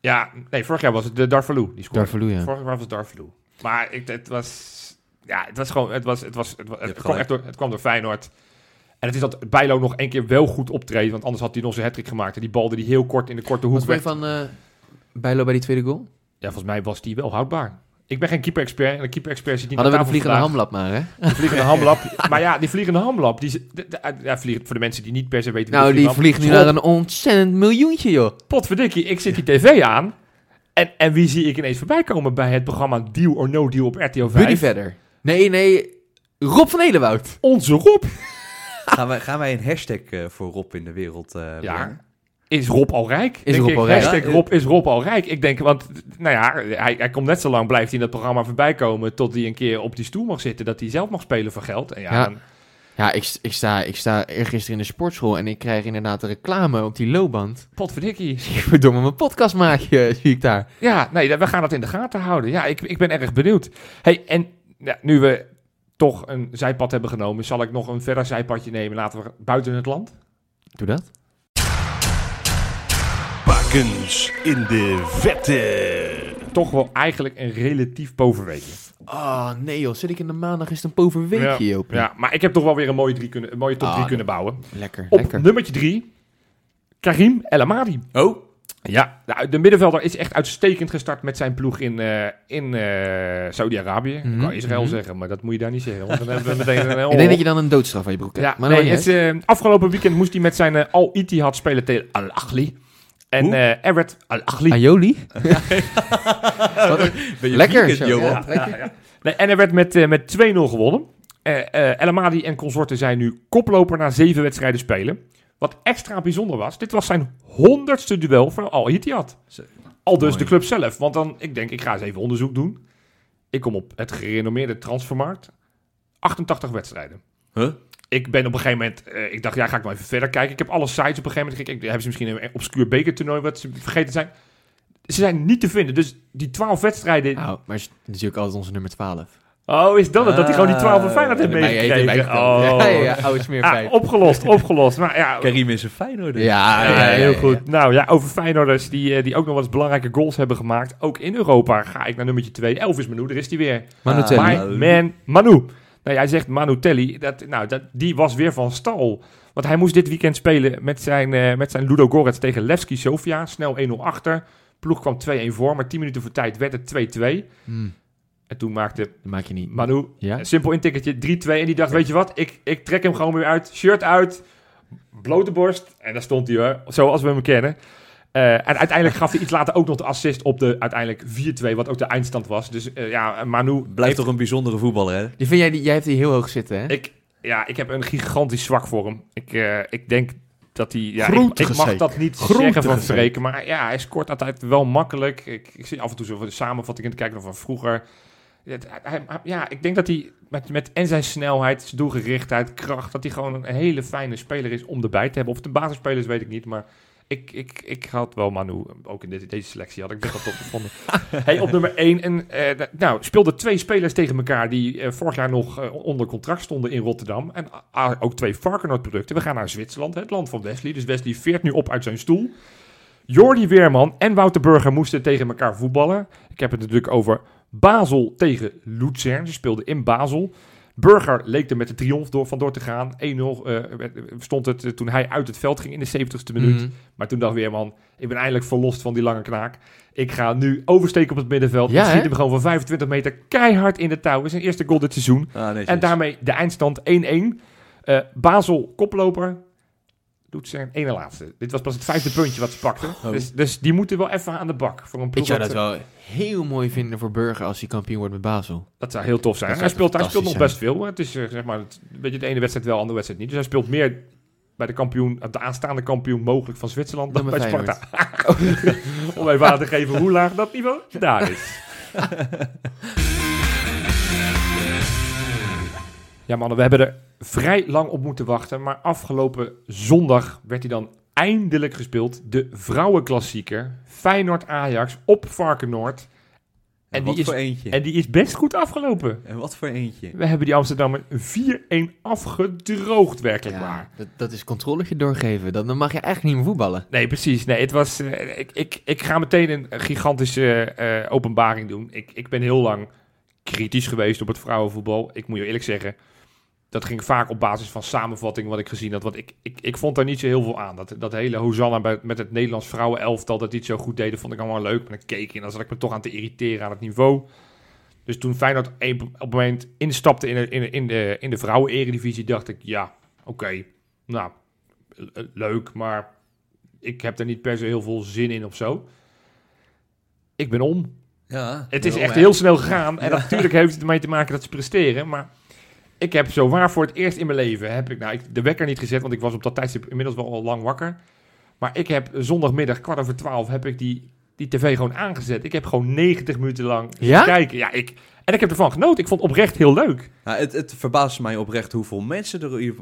ja, nee, vorig jaar was het de Darvalu. Die scoorde. Darvalu, ja. Vorig jaar was het Darvalu. Maar ik, het was... Ja, het was gewoon... Het, was, het, was, het, was- het, hebt kwam, echt door, het kwam door Feyenoord. En het is dat Bijlo nog één keer wel goed optreedt. Want anders had hij nog zijn hat gemaakt. En die balde die heel kort in de korte hoek Wat vond je weg. van eh Bijlo bij die tweede goal? Ja, volgens mij was die wel houdbaar. Ik ben geen keeper-expert. En de keeper-expert zit niet Hadden we aan de tafel vliegende vandaag. hamlap maar, hè? De vliegende hamlap. maar ja, die vliegende hamlap. Die, de- de- ja, vliegen, voor de mensen die niet per se weten... wie Nou, die vliegt nu naar een ontzettend miljoentje, joh. Potverdikkie, ik zit die tv aan. En, en wie zie ik ineens voorbij komen bij het programma Deal or No Deal op RTL 5? Buddy verder. Nee, nee. Rob van Elenwoud. Onze Rob. Gaan wij, gaan wij een hashtag eh, voor Rob in de wereld eh brengen? Is Rob al rijk? Is Denk Rob ik. al rijk? Hashtag Ja, Rob is Rob al rijk. Ik denk, want nou ja, hij, hij komt net zo lang, blijft hij in dat programma voorbij komen, tot hij een keer op die stoel mag zitten, dat hij zelf mag spelen voor geld. En ja, Ja. dan- Ja, ik, ik, sta, ik sta eergisteren in de sportschool en ik krijg inderdaad een reclame op die loopband. potverdikkie. Verdomme, mijn podcastmaatje zie ik daar. Ja, nee, we gaan dat in de gaten houden. Ja, ik, ik ben erg benieuwd. Hey, en ja, nu we toch een zijpad hebben genomen, zal ik nog een verder zijpadje nemen. Laten we buiten het land. Doe dat. Bakens in de vette. Toch wel eigenlijk een relatief bovenweekje. Oh, nee joh. Zit ik in de maandag is het een poverweekje, ja, joh. ja, maar ik heb toch wel weer een mooie, drie kunnen, een mooie top Ah, 3 kunnen bouwen. Lekker, Op lekker. nummertje 3, Karim El Amadi. Oh, Ja, nou, de middenvelder is echt uitstekend gestart met zijn ploeg in, eh, in eh, Saudi-Arabië. Ik Mhm, wou Israël mhm. zeggen, maar dat moet je daar niet zeggen. Want dan hebben we meteen een Ik denk dat je dan een doodstraf aan je broek hebt. Ja, maar nee, het, eh, afgelopen weekend moest hij met zijn Al-Ittihad spelen tegen Al-Ahli. En Everett Al-Ahli. Aioli? ben je Lekker, Johan? ja. lekker. Nee, en er werd met, met 2-0 gewonnen. El Amadi en consorten zijn nu koploper na zeven wedstrijden spelen. Wat extra bijzonder was, dit was zijn honderdste duel voor Al Ittihad. Al dus de club zelf. Want dan, ik denk, ik ga eens even onderzoek doen. Ik kom op het gerenommeerde transfermarkt. 88 wedstrijden. Huh? Ik ben op een gegeven moment, eh, ik dacht, ja, ga ik maar even verder kijken. Ik heb alle sites op een gegeven moment gekeken. Hebben ze misschien een obscuur bekertoernooi wat ze vergeten zijn? Ze zijn niet te vinden. Dus die 12 wedstrijden. Nou, maar is natuurlijk altijd onze nummer 12. Oh, is dat het? Dat hij gewoon die 12 van Feyenoord heeft meegekregen? Oh. Ja, ja, ja, oude smeer Ah, opgelost, opgelost. Maar ja, Karim is een Feyenoord. Ja, Ja, ja, ja, heel goed. ja. Nou ja, over Feyenoorders die, eh, die ook nog wel eens belangrijke goals hebben gemaakt. Ook in Europa ga ik naar nummertje 2. Elvis Manu, daar is hij weer. Manu Ah, Telly. My Manu. man Manu. Nou, jij zegt Manu Telly. Dat, nou, dat, die was weer van stal. Want hij moest dit weekend spelen met zijn, eh met zijn Ludo Gorets tegen Levski Sofia. Snel 1-0 achter. Ploeg kwam 2-1 voor, maar 10 minuten voor tijd werd het 2-2. Hmm, En toen maakte dat maak je niet. Manu Ja? een simpel intikketje 3-2. En die dacht, weet je wat, ik, ik trek hem gewoon weer uit. Shirt uit, blote borst. En daar stond hij hoor, zoals we hem kennen. Eh, en uiteindelijk gaf hij iets later ook nog de assist op de uiteindelijk 4-2, wat ook de eindstand was. Dus eh, ja, Manu Blijft toch een bijzondere voetballer, hè? Die vind jij, die, jij hebt die heel hoog zitten, hè? Ik, ja, ik heb een gigantisch zwak voor hem. Ik, eh, ik denk dat hij... Ja, ik, ik mag dat niet zeggen van spreken, maar ja, hij scoort altijd wel makkelijk. Ik, ik zie af en toe zo de samenvatting in te kijken van vroeger. Het- hij- hij- ja, ik denk dat hij met, met en zijn snelheid, zijn doelgerichtheid, kracht, dat hij gewoon een hele fijne speler is om erbij te hebben. Of het een basisspeler is, weet ik niet, maar... Ik, ik, ik had wel Manu, ook in dit, deze selectie had ik wel top gevonden. hey, op nummer 1. En, eh, nou, speelden twee spelers tegen elkaar die eh, vorig jaar nog eh, onder contract stonden in Rotterdam. En ah, ook twee Varkenoord producten. We gaan naar Zwitserland, het land van Wesley. Dus Wesley veert nu op uit zijn stoel. Jordi Weerman en Wouter Burger moesten tegen elkaar voetballen. Ik heb het natuurlijk over Basel tegen Luzern. Ze speelden in Basel. Burger leek er met de triomf door, van door te gaan. 1-0 eh, stond het eh, toen hij uit het veld ging in de 70ste minuut. Mhm. Maar toen dacht Weerman, ik ben eindelijk verlost van die lange knaak. Ik ga nu oversteken op het middenveld. Ja, schiet hè? hem gewoon van 25 meter keihard in de touw. Is zijn eerste goal dit seizoen. Ah. En daarmee de eindstand 1-1. Eh Basel koploper. Doet zijn ene laatste. Dit was pas het vijfde puntje wat ze pakten. Oh. Dus, dus die moeten wel even aan de bak. Voor een Ik ploeg zou wat- dat wel heel mooi vinden voor Burger als hij kampioen wordt met Basel. Dat zou heel tof zijn. Hij zou speelt, hij speelt nog best veel. Het is eh, zeg maar, het, weet je, de ene wedstrijd wel, de andere wedstrijd niet. Dus hij speelt meer bij de kampioen, de aanstaande kampioen mogelijk van Zwitserland dan Dan bij bij Sparta. Om even aan te geven hoe laag dat niveau daar is. Ja mannen, we hebben er vrij lang op moeten wachten. Maar afgelopen zondag werd hij dan eindelijk gespeeld. De vrouwenklassieker. Feyenoord-Ajax op Varkenoord. En En wat die, is, voor eentje? en die is best goed afgelopen. En wat voor eentje? We hebben die Amsterdammer 4-1 afgedroogd, werkelijk waar. dat, dat is controletje doorgeven. Dan, dan mag je eigenlijk niet meer voetballen. Nee, precies. Nee, het was, eh, ik, ik, ik ga meteen een gigantische eh, openbaring doen. Ik, ik ben heel lang kritisch geweest op het vrouwenvoetbal. Ik moet je eerlijk zeggen, dat ging vaak op basis van samenvatting wat ik gezien had. Want ik, ik, ik vond daar niet zo heel veel aan. Dat, dat hele Hosanna met het Nederlands vrouwenelftal, dat die het zo goed deden, vond ik allemaal leuk. Maar dan keek en dan zat ik me toch aan te irriteren aan het niveau. Dus toen Feyenoord een- op het moment instapte in de, in de, in de, in de vrouwen-eredivisie, dacht ik, ja, oké, nou, le- leuk, maar ik heb er niet per se heel veel zin in of zo. Ik ben om. Ja. Het is echt heel snel gegaan. En natuurlijk heeft het ermee te maken dat ze presteren. Maar ik heb zo waar voor het eerst in mijn leven... heb ik nou ik, de wekker niet gezet, want ik was op dat tijdstip inmiddels wel al lang wakker. Maar ik heb zondagmiddag kwart over twaalf heb ik die, die tv gewoon aangezet. Ik heb gewoon 90 minuten lang Ja? kijken. Ja, ik, en ik heb ervan genoten. Ik vond het oprecht heel leuk. Nou, het, het verbaast mij oprecht hoeveel mensen er, hier-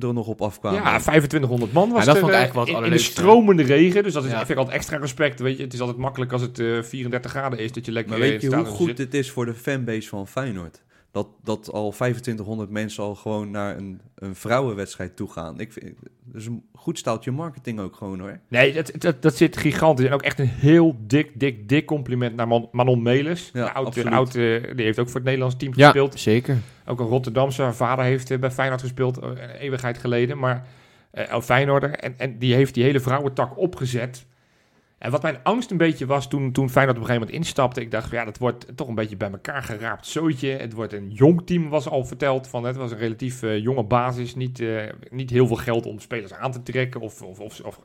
er nog op afkwamen. Ja, 2500 man was Ja, dat er, vond ik eh, eigenlijk wel het in, in de stromende regen. Dus dat is, Ja. vind ik altijd extra respect. Weet je, het is altijd makkelijk als het eh, 34 graden is dat je lekker maar weet je hoe goed zit. dit is voor de fanbase van Feyenoord? Dat, dat al 2500 mensen al gewoon naar een, een vrouwenwedstrijd toe gaan. Ik vind, dat is een goed staaltje marketing ook gewoon hoor. Nee, dat, dat, dat zit gigantisch. En ook echt een heel dik, dik, dik compliment naar Man- Manon Melis. Ja, de oud, absoluut. oud, eh, die heeft ook voor het Nederlands team Ja, gespeeld. zeker. Ook een Rotterdamse. Haar vader heeft eh, bij Feyenoord gespeeld, eh, een eeuwigheid geleden. Maar eh oh, Feyenoorder. En, en die heeft die hele vrouwentak opgezet. En wat mijn angst een beetje was toen, toen Feyenoord op een gegeven moment instapte. Ik dacht, ja, dat wordt toch een beetje bij elkaar geraapt zooitje. Het wordt een jong team, was al verteld. Van, het was een relatief eh, jonge basis. Niet, eh, niet heel veel geld om spelers aan te trekken. Of, of, of, of,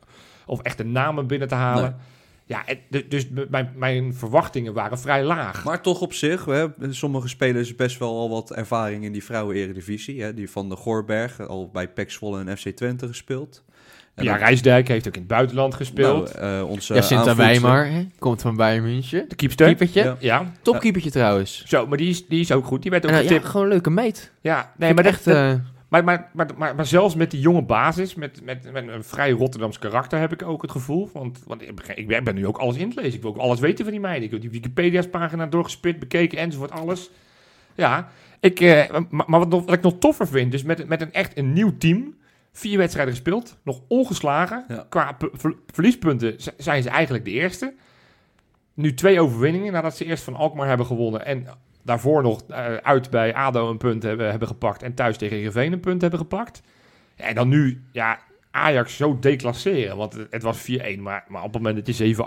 of echte namen binnen te halen. Ja, dus mijn, mijn verwachtingen waren vrij laag. Maar toch op zich, hè, sommige spelers best wel al wat ervaring in die vrouwen-eredivisie. Hè. Die van de Goorberg, al bij PEC Zwolle en FC Twente gespeeld. En Ja, Rijsdijk heeft ook in het buitenland gespeeld. Nou, eh, onze Jacinta aanvoerster- Weimar, hè? komt van Bayern München. de keepster. Keepertje. Ja. Ja, Topkeepertje trouwens. zo, maar die is, die is ook goed. Die werd ook En, eh, ja, gewoon een leuke meid. Ja, nee, maar echt... eh, Maar, maar, maar, maar, maar zelfs met die jonge basis, met, met, met een vrij Rotterdams karakter, heb ik ook het gevoel. Want, want ik, ben, ik ben- nu ook alles in te lezen. Ik wil ook alles weten van die meiden. Ik heb die Wikipedia's pagina doorgespit, bekeken enzovoort, alles. Ja, ik, eh, maar, maar wat, nog- wat ik nog toffer vind, dus met, met een echt een nieuw team. Vier wedstrijden gespeeld, nog ongeslagen. Ja. Qua ver- verliespunten zijn ze eigenlijk de eerste. Nu twee overwinningen nadat ze eerst van Alkmaar hebben gewonnen. En daarvoor nog eh, uit bij ADO een punt hebben, hebben gepakt. En thuis tegen Heerenveen een punt hebben gepakt. En dan nu ja, Ajax zo declasseren. Want het, het was 4-1. Maar, maar op het moment dat je 7-8,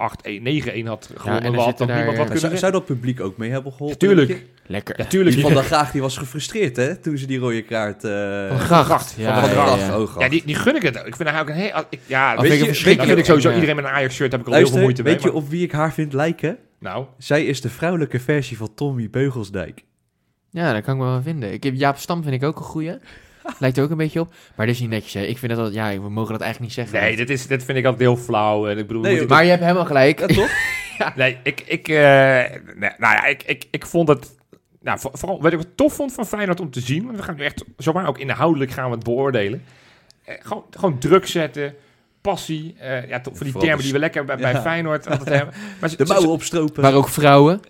9-1 had gewonnen, en had nog niemand wat eh, kunnen Zou, dat publiek ook mee hebben geholpen? Tuurlijk. lekker. Ja, tuurlijk. Die van der Graag die was gefrustreerd, hè? Toen ze die rode kaart... eh, Van Gracht. Gracht. Ja, Van de ja, Gracht. ja. Ja, die, die gun ik het ook. Ik vind haar ook een heel... Ik, ja, Dat weet je, vind ik sowieso Ja. iedereen met een Ajax-shirt heb ik al heel veel moeite mee. weet je op wie ik haar vind lijken? Nou, Zij is de vrouwelijke versie van Tommy Beugelsdijk. Ja, dat kan ik wel wel vinden. Ik heb Jaap Stam vind ik ook een goeie. Lijkt er ook een beetje op. Maar dit is niet netjes, hè. Ik vind dat... dat ja, we mogen dat eigenlijk niet zeggen. nee, dit, is, dit vind ik altijd heel flauw. En ik bedoel, Nee, Maar je hebt helemaal gelijk. Ja, toch? Nee, ik, ik, eh, nee, nou ja, ik, ik, ik vond het, nou, voor- vooral wat ik het tof vond van Feyenoord om te zien, want we gaan nu echt, zomaar ook inhoudelijk gaan we het beoordelen. Eh, gewoon, gewoon druk zetten, passie, eh, ja, toch, voor die termen die we lekker bij, bij Ja. Feyenoord altijd hebben. Maar ze, De ze- mouwen opstropen. Maar ook vrouwen.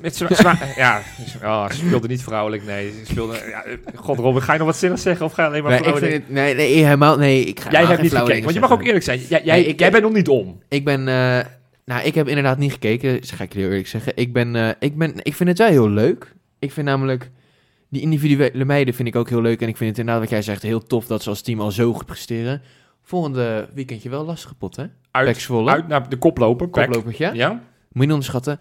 Met zwa- ja, oh, ze speelde niet vrouwelijk, nee, ze speelde, ja, eh, god Robin, ga je nog wat zinnigs zeggen of ga je alleen maar Nee, vind het, nee, nee, helemaal... Nee, ik ga Jij hebt niet gekeken, want je mag ook eerlijk zijn, jij, jij, Nee, ik- jij bent nog niet om. Ik ben... eh, nou, ik heb inderdaad niet gekeken. Dat ga ik heel eerlijk zeggen. Ik ben... eh, ik, ben ik vind het wel heel leuk. Ik vind namelijk... Die individuele meiden vind ik ook heel leuk. En ik vind het inderdaad, wat jij zegt, heel tof dat ze als team al zo goed presteren. Volgende weekendje wel lastige pot, hè? Uit, uit naar de koploper. Koplopertje. Ja? Moet je niet onderschatten.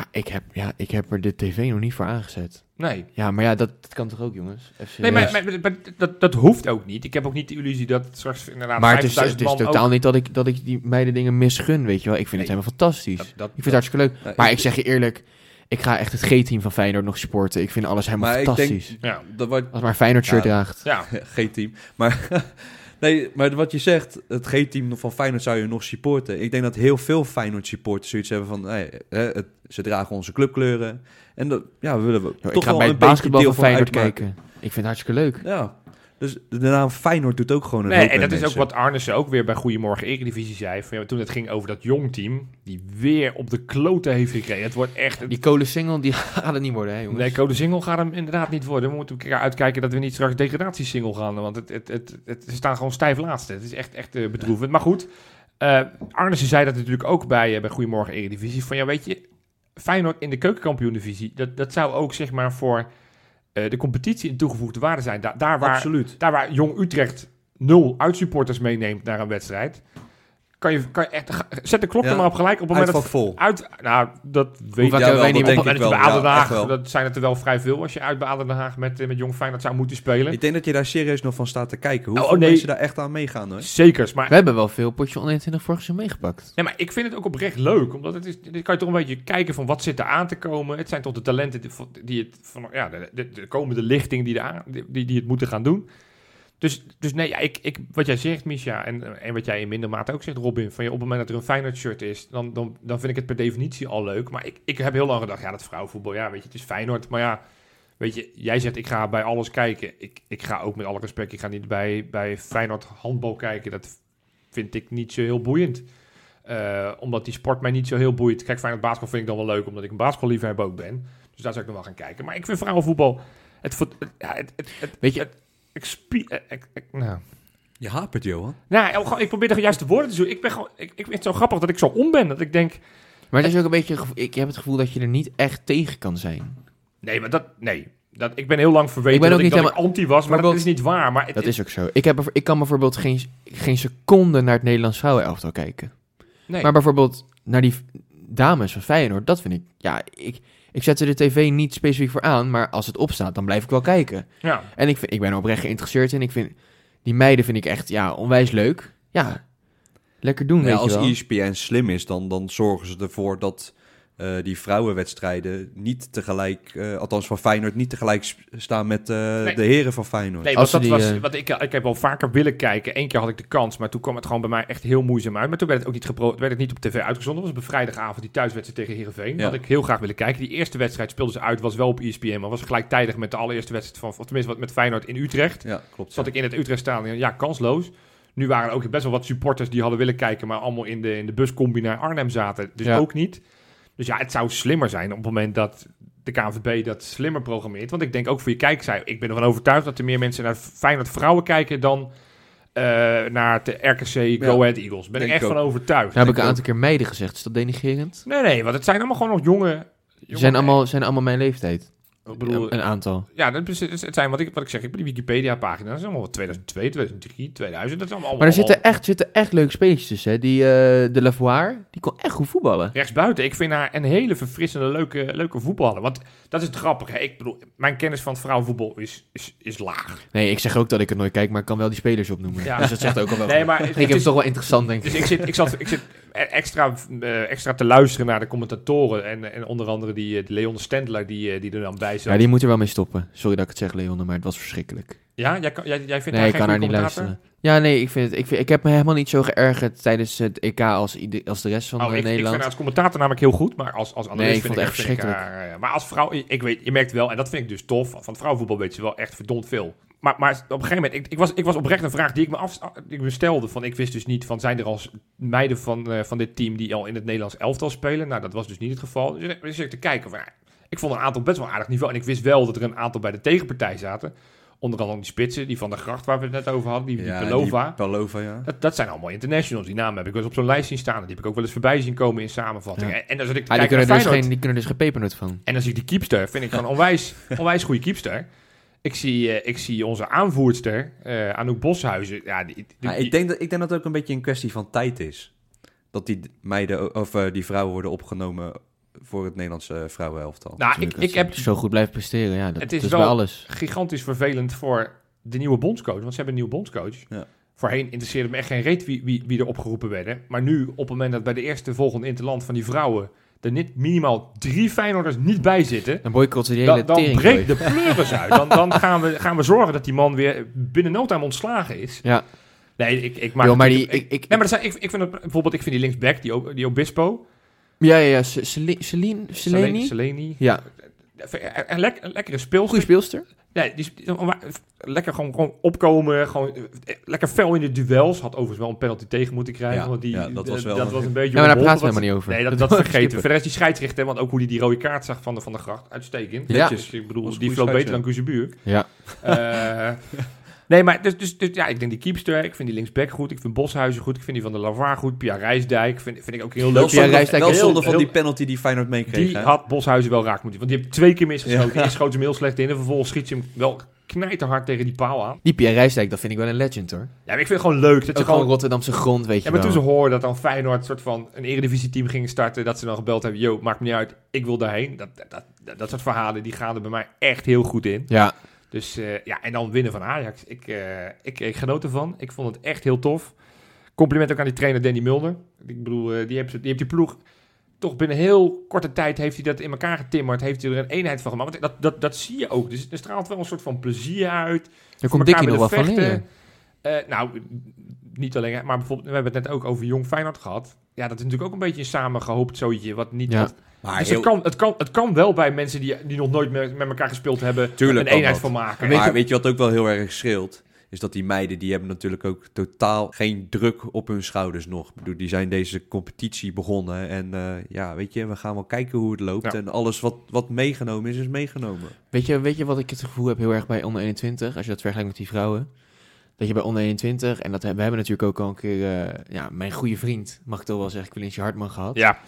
Maar ik heb, ja, ik heb er de tv nog niet voor aangezet. Nee. Ja, maar ja, dat, dat kan toch ook, jongens? Nee, maar, maar, maar dat, dat hoeft ook niet. Ik heb ook niet de illusie dat straks inderdaad Maar het is, 5000 het is totaal ook- niet dat ik, dat ik die meiden dingen misgun, weet je wel. Ik vind het helemaal fantastisch. Dat, dat, ik vind het hartstikke leuk. Maar ik zeg je eerlijk, ik ga echt het G-team van Feyenoord nog supporten. Ik vind alles helemaal Maar ik fantastisch. denk... Ja. Dat wat, Als maar Feyenoord shirt Ja. draagt. ja. geen team. Maar, nee, maar wat je zegt, het G-team van Feyenoord zou je nog supporten. Ik denk dat heel veel Feyenoord supporters zoiets hebben van... hey, hè, het, ze dragen onze clubkleuren. En dat, ja, we willen we Yo, toch ik ga wel bij een het basketbal van Feyenoord uitmaken. kijken. Ik vind het hartstikke leuk. Ja, dus de naam Feyenoord doet ook gewoon een Nee, hoop en dat is ook wat Arnissen ook weer bij Goedemorgen Eredivisie zei. Van, ja, toen het ging over dat jong team, die weer op de kloten heeft gekregen. Het wordt echt... Die kolen single, die gaat het niet worden, hè jongens? Nee, Code Single gaat hem inderdaad niet worden. We moeten een keer uitkijken dat we niet straks degradatiesingle gaan. Want het, het, het, het, ze staan gewoon stijf laatste. Het is echt, echt eh, bedroevend. Maar goed, eh Arnissen zei dat natuurlijk ook bij, eh, bij Goedemorgen Eredivisie. Van ja, weet je, Feyenoord in de keukenkampioen-divisie, dat, dat zou ook zeg maar voor de competitie een toegevoegde waarde zijn. Da- daar, waar, Absoluut. daar waar Jong Utrecht nul uitsupporters meeneemt naar een wedstrijd, kan je, kan je echt, zet de klok Ja, er maar op gelijk op het moment dat vol. uit, nou, dat weet ik dat niet op ik moment dat wel. bij Den Haag, dat zijn het er wel vrij veel als je uit bij ADO Den Haag met, eh, met Jong Feyenoord zou moeten spelen. Ik denk dat je daar serieus nog van staat te kijken. Hoeveel Oh, nee. mensen daar echt aan meegaan, hoor. Zekers, maar, We hebben wel veel potje 121 vorig seizoen meegepakt. nee, maar ik vind het ook oprecht leuk. Omdat het is, dan kan je toch een beetje kijken van wat zit er aan te komen. Het zijn toch de talenten die, die het, van, ja, de, de, de komende lichting die, de aan- die, die het moeten gaan doen. Dus, dus nee, ja, ik, ik, wat jij zegt, Misha, en, en wat jij in minder mate ook zegt, Robin, van je, op het moment dat er een Feyenoord shirt is, dan, dan, dan vind ik het per definitie al leuk. Maar ik, ik heb heel lang gedacht, ja, dat vrouwenvoetbal, ja, weet je, het is Feyenoord. Maar ja, weet je, jij zegt, ik ga bij alles kijken. Ik, ik ga ook met alle respect, ik ga niet bij, bij Feyenoord handbal kijken. Dat vind ik niet zo heel boeiend. Eh, omdat die sport mij niet zo heel boeit. Kijk, Feyenoord basketbal vind ik dan wel leuk, omdat ik een basketballiefhebber ook ben. Dus daar zou ik nog wel gaan kijken. Maar ik vind vrouwenvoetbal, het, het, het, het, Weet je, ik spie- eh, ik- ik- nou. Je hapert, Johan. Nou, ik- gewoon- ik probeer de juiste woorden te zoeken. Ik, ben gewoon, ik, ik vind het zo grappig dat ik zo om ben. Dat ik denk, maar het is ook een beetje, ik heb het gevoel dat je er niet echt tegen kan zijn. nee, maar dat, nee. Dat, ik ben heel lang verweten Ik ben dat, ook ik, niet dat ik anti was, maar dat is niet waar. Maar het, Dat is ook zo. Ik, heb, ik kan bijvoorbeeld geen, geen seconde naar het Nederlands vrouwenelftal kijken. nee. Maar bijvoorbeeld naar die dames van Feyenoord, dat vind ik... Ja, ik, ik zet er de tv niet specifiek voor aan, maar als het opstaat, dan blijf ik wel kijken. ja. En ik, vind, ik ben er oprecht geïnteresseerd in. Ik vind, die meiden vind ik echt ja, onwijs leuk. Ja, lekker doen, Ja, weet als je wel. ESPN slim is, dan, dan zorgen ze ervoor dat eh, die vrouwenwedstrijden niet tegelijk, eh, althans van Feyenoord, niet tegelijk staan met eh, Nee. de heren van Feyenoord. Nee, Als want dat die, was, wat ik, ik heb al vaker willen kijken. Eén keer had ik de kans, maar toen kwam het gewoon bij mij echt heel moeizaam uit. Maar toen werd het ook niet, gepro- werd het niet op tv uitgezonden. Dat was op een vrijdagavond die thuiswedstrijd tegen Heerenveen. Ja. Dat had ik heel graag willen kijken. Die eerste wedstrijd speelden ze uit, was wel op ESPN, maar was gelijktijdig met de allereerste wedstrijd van, of tenminste wat met Feyenoord in Utrecht. Ja, klopt. Zat ik in het Utrecht staan en ja, kansloos. Nu waren er ook best wel wat supporters die hadden willen kijken, maar allemaal in de, in de buscombi naar Arnhem zaten. Dus Ja. ook niet. Dus ja, het zou slimmer zijn op het moment dat de KNVB dat slimmer programmeert. Want ik denk ook voor je kijkers, ik ben ervan overtuigd dat er meer mensen naar Feyenoord vrouwen kijken dan eh, naar de RKC Go Ahead Eagles. Ben ik echt ik van overtuigd. Nou heb ik een aantal keer meiden gezegd. Is dat denigerend? Nee, nee, want het zijn allemaal gewoon nog jonge... Ze zijn allemaal, zijn allemaal mijn leeftijd. Ik bedoel, een aantal. ja, dat is, het zijn wat ik, wat ik zeg. Ik ben die Wikipedia-pagina. Dat is allemaal wat 2002, 2003, 2000. Dat is allemaal Maar er allemaal- zitten echt, zitten echt leuke tussen. Hè. Die, eh, de Lavoie, die kon echt goed voetballen. Rechtsbuiten. Ik vind haar een hele verfrissende, leuke, leuke voetballer. Want dat is het grappige. Ik bedoel, mijn kennis van het vrouwenvoetbal is, is, is laag. Nee, ik zeg ook dat ik het nooit kijk, maar ik kan wel die spelers opnoemen. Ja. Dus dat zegt ook al wel. Nee, maar ik het, vind het toch wel interessant, denk ik. dus ik zit, ik, zat, ik zit extra, eh, extra te luisteren naar de commentatoren. En, en onder andere die eh, Leon Stendler die, die er dan bij zat. Ja, die moet er wel mee stoppen. Sorry dat ik het zeg, Leon, maar het was verschrikkelijk. Ja, jij, kan, jij, jij vindt Nee, ik kan haar niet luisteren. Ja, nee, ik, vind het, ik, vind, ik heb me helemaal niet zo geërgerd tijdens het EK als, als de rest van Oh, eh, ik, ik vind Nederland. haar als commentator namelijk heel goed, maar als, als analist Nee, ik vind vond het echt ik verschrikkelijk. haar, eh, maar als vrouw, ik weet, je merkt wel, en dat vind ik dus tof, van het vrouwenvoetbal weet je wel echt verdomd veel. Maar, maar op een gegeven moment, ik, ik, was, ik was oprecht een vraag die ik me, af, ik me stelde. Van, ik wist dus niet van, zijn er al meiden van, eh, van dit team die al in het Nederlands elftal spelen? Nou, dat was dus niet het geval. Dus ik zit te kijken van, ik vond een aantal best wel aardig niveau. En ik wist wel dat er een aantal bij de tegenpartij zaten. Onder andere die spitsen, die van de gracht waar we het net over hadden, die, die Ja, Pelova. die Pelova, ja. Dat, dat zijn allemaal internationals. Die namen heb ik wel eens op zo'n lijst zien staan. Die heb ik ook wel eens voorbij zien komen in samenvattingen. Ja. En, en dan zit ik te Ah, die, kijken naar kunnen er dus geen, die kunnen dus geen pepernut van. En dan zie ik die keepster. Vind ik gewoon onwijs, onwijs goede keepster. Ik zie, eh, ik zie onze aanvoerster, eh Anouk Boshuizen. Ja, die, die- Ja, die- ik, denk dat, ik denk dat het ook een beetje een kwestie van tijd is. Dat die meiden, of eh, die vrouwen worden opgenomen voor het Nederlandse vrouwenelftal. nou, ik, ik als heb zo goed blijven presteren, ja, dat, Het is dat is wel- bij alles. gigantisch vervelend voor de nieuwe bondscoach. Want ze hebben een nieuwe bondscoach. Ja. Voorheen interesseerde me echt geen reet wie, wie, wie er opgeroepen werden. Maar nu, op het moment dat bij de eerste volgende interland van die vrouwen... er niet minimaal drie Feyenoorders niet bij zitten... Dan boycotten die hele Dan, dan breekt de pleuris uit. Dan, dan gaan, we, gaan we zorgen dat die man weer binnen no time ontslagen is. Ja. Nee, ik, ik maak Joh, maar die- ik, ik- ik- nee, maar dat zijn, ik, ik vind het, bijvoorbeeld, ik vind die linksback, die Obispo. Ja, ja, ja. Ce- Celi- Celine, Seleni? Seleni. Ja, Een, lek- een lekkere speelster. goede speelster. Nee, die, lekker gewoon, gewoon opkomen. Gewoon, eh, lekker fel in de duels. Had overigens wel een penalty tegen moeten krijgen. Ja, want die, ja, dat was eh, wel- dat was een beetje Ja, maar daar praten we helemaal niet over. Nee, dat, Dat vergeten we. Verder is die scheidsrechter, want ook hoe die die rode kaart zag van de, van de gracht, uitstekend. Ja. Dus ik bedoel, die floot beter dan. Kuzebuur. Ja. Eh, nee, maar dus, dus, dus ja, ik denk die keepster, ik vind die linksback goed, ik vind Boshuizen goed, ik vind die van de Lavaar goed, Pia Rijsdijk vind, vind ik ook heel leuk. Wel Pia Rijsdijk wel zonde van die penalty die Feyenoord meekreeg. Die hè? had Boshuizen wel raak moeten, want die heeft twee keer misgeschoten. Eerst schoot ze hem heel slecht in en vervolgens schiet ze hem wel knijterhard tegen die paal aan. Die Pierre Rijsdijk, dat vind ik wel een legend hoor. Ja, maar ik vind het gewoon leuk dat ze gewoon. Rotterdamse grond, weet je Ja, maar toen ze hoorden dat dan Feyenoord een soort van een eredivisie-team ging starten, dat ze dan gebeld hebben, yo, maakt me niet uit, ik wil daarheen. Dat, dat, dat, dat soort verhalen, die gaan er bij mij echt heel goed in. Ja, Dus eh, ja, en dan winnen van Ajax. Ik, eh, ik, ik genoot ervan. Ik vond het echt heel tof. Compliment ook aan die trainer Danny Mulder. Ik bedoel, eh, die, heeft, die heeft die ploeg toch binnen heel korte tijd heeft hij dat in elkaar getimmerd. Heeft hij er een eenheid van gemaakt. Want dat, dat, dat zie je ook. Dus er straalt wel een soort van plezier uit. daar komt Dikkie nog wel van leren. Nou, niet alleen, maar bijvoorbeeld, we hebben het net ook over Jong Feyenoord gehad. Ja, dat is natuurlijk ook een beetje een samengehoopt zootje, wat niet... Ja. wat- Maar dus heel- het, kan, het, kan, het kan wel bij mensen die, die nog nooit met, met elkaar gespeeld hebben, Tuurlijk een eenheid dat. van maken. maar weet je wat ook wel heel erg scheelt? Is dat die meiden, die hebben natuurlijk ook totaal geen druk op hun schouders nog. Ik bedoel, die zijn deze competitie begonnen. En eh, ja, weet je, we gaan wel kijken hoe het loopt. Ja. En alles wat, wat meegenomen is, is meegenomen. Weet je, weet je wat ik het gevoel heb heel erg bij onder 21, als je dat vergelijkt met die vrouwen? Dat je bij onder 21, en dat hebben, we hebben natuurlijk ook al een keer, eh, ja, mijn goede vriend, mag ik toch wel zeggen, Quintje Hartman gehad. Ja,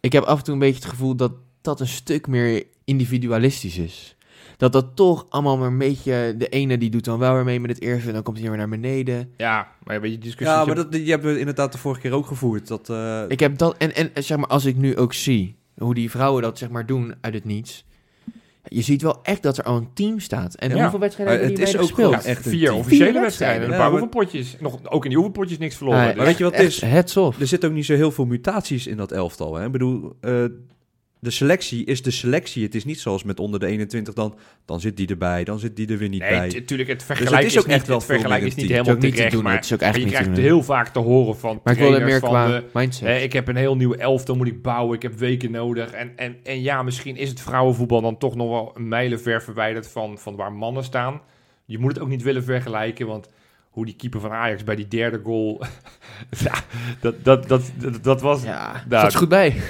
Ik heb af en toe een beetje het gevoel dat dat een stuk meer individualistisch is. Dat dat toch allemaal maar een beetje, de ene die doet dan wel weer mee met het eerste en dan komt hij weer naar beneden. Ja, maar een beetje discussie. Ja, maar dat, die hebben we inderdaad de vorige keer ook gevoerd. Dat, eh, Ik heb dat, en, en zeg maar, als ik nu ook zie hoe die vrouwen dat zeg maar doen uit het niets. Je ziet wel echt dat er al een team staat. En Ja. hoeveel wedstrijden hebben die het is meiden ook gespeeld? gewoon echt vier team. officiële Vier wedstrijden, een paar Ja, maar- oefenpotjes. Nog, ook in die oefenpotjes niks verloren. Ah, Dus- Maar weet je wat het is? Er zitten ook niet zo heel veel mutaties in dat elftal. Hè? Ik bedoel, eh, de selectie is de selectie. Het is niet zoals met onder de 21, dan, dan zit die erbij, dan zit die er weer niet Nee, bij. natuurlijk, het het vergelijk is is, ook niet, echt wel het vergelijk is niet helemaal niet te terecht, doen, maar het is ook maar je krijgt doen. heel vaak te horen van Maar ik wilde trainers meer van qua de, mindset. Hè, ik heb een heel nieuw elftal, moet ik bouwen. Ik heb weken nodig. En, en, en ja, misschien is het vrouwenvoetbal dan toch nog wel een mijlenver verwijderd van, van waar mannen staan. Je moet het ook niet willen vergelijken, want hoe die keeper van Ajax bij die derde goal... ja, dat, dat, dat, dat, dat was... ja, Nou, is goed bij.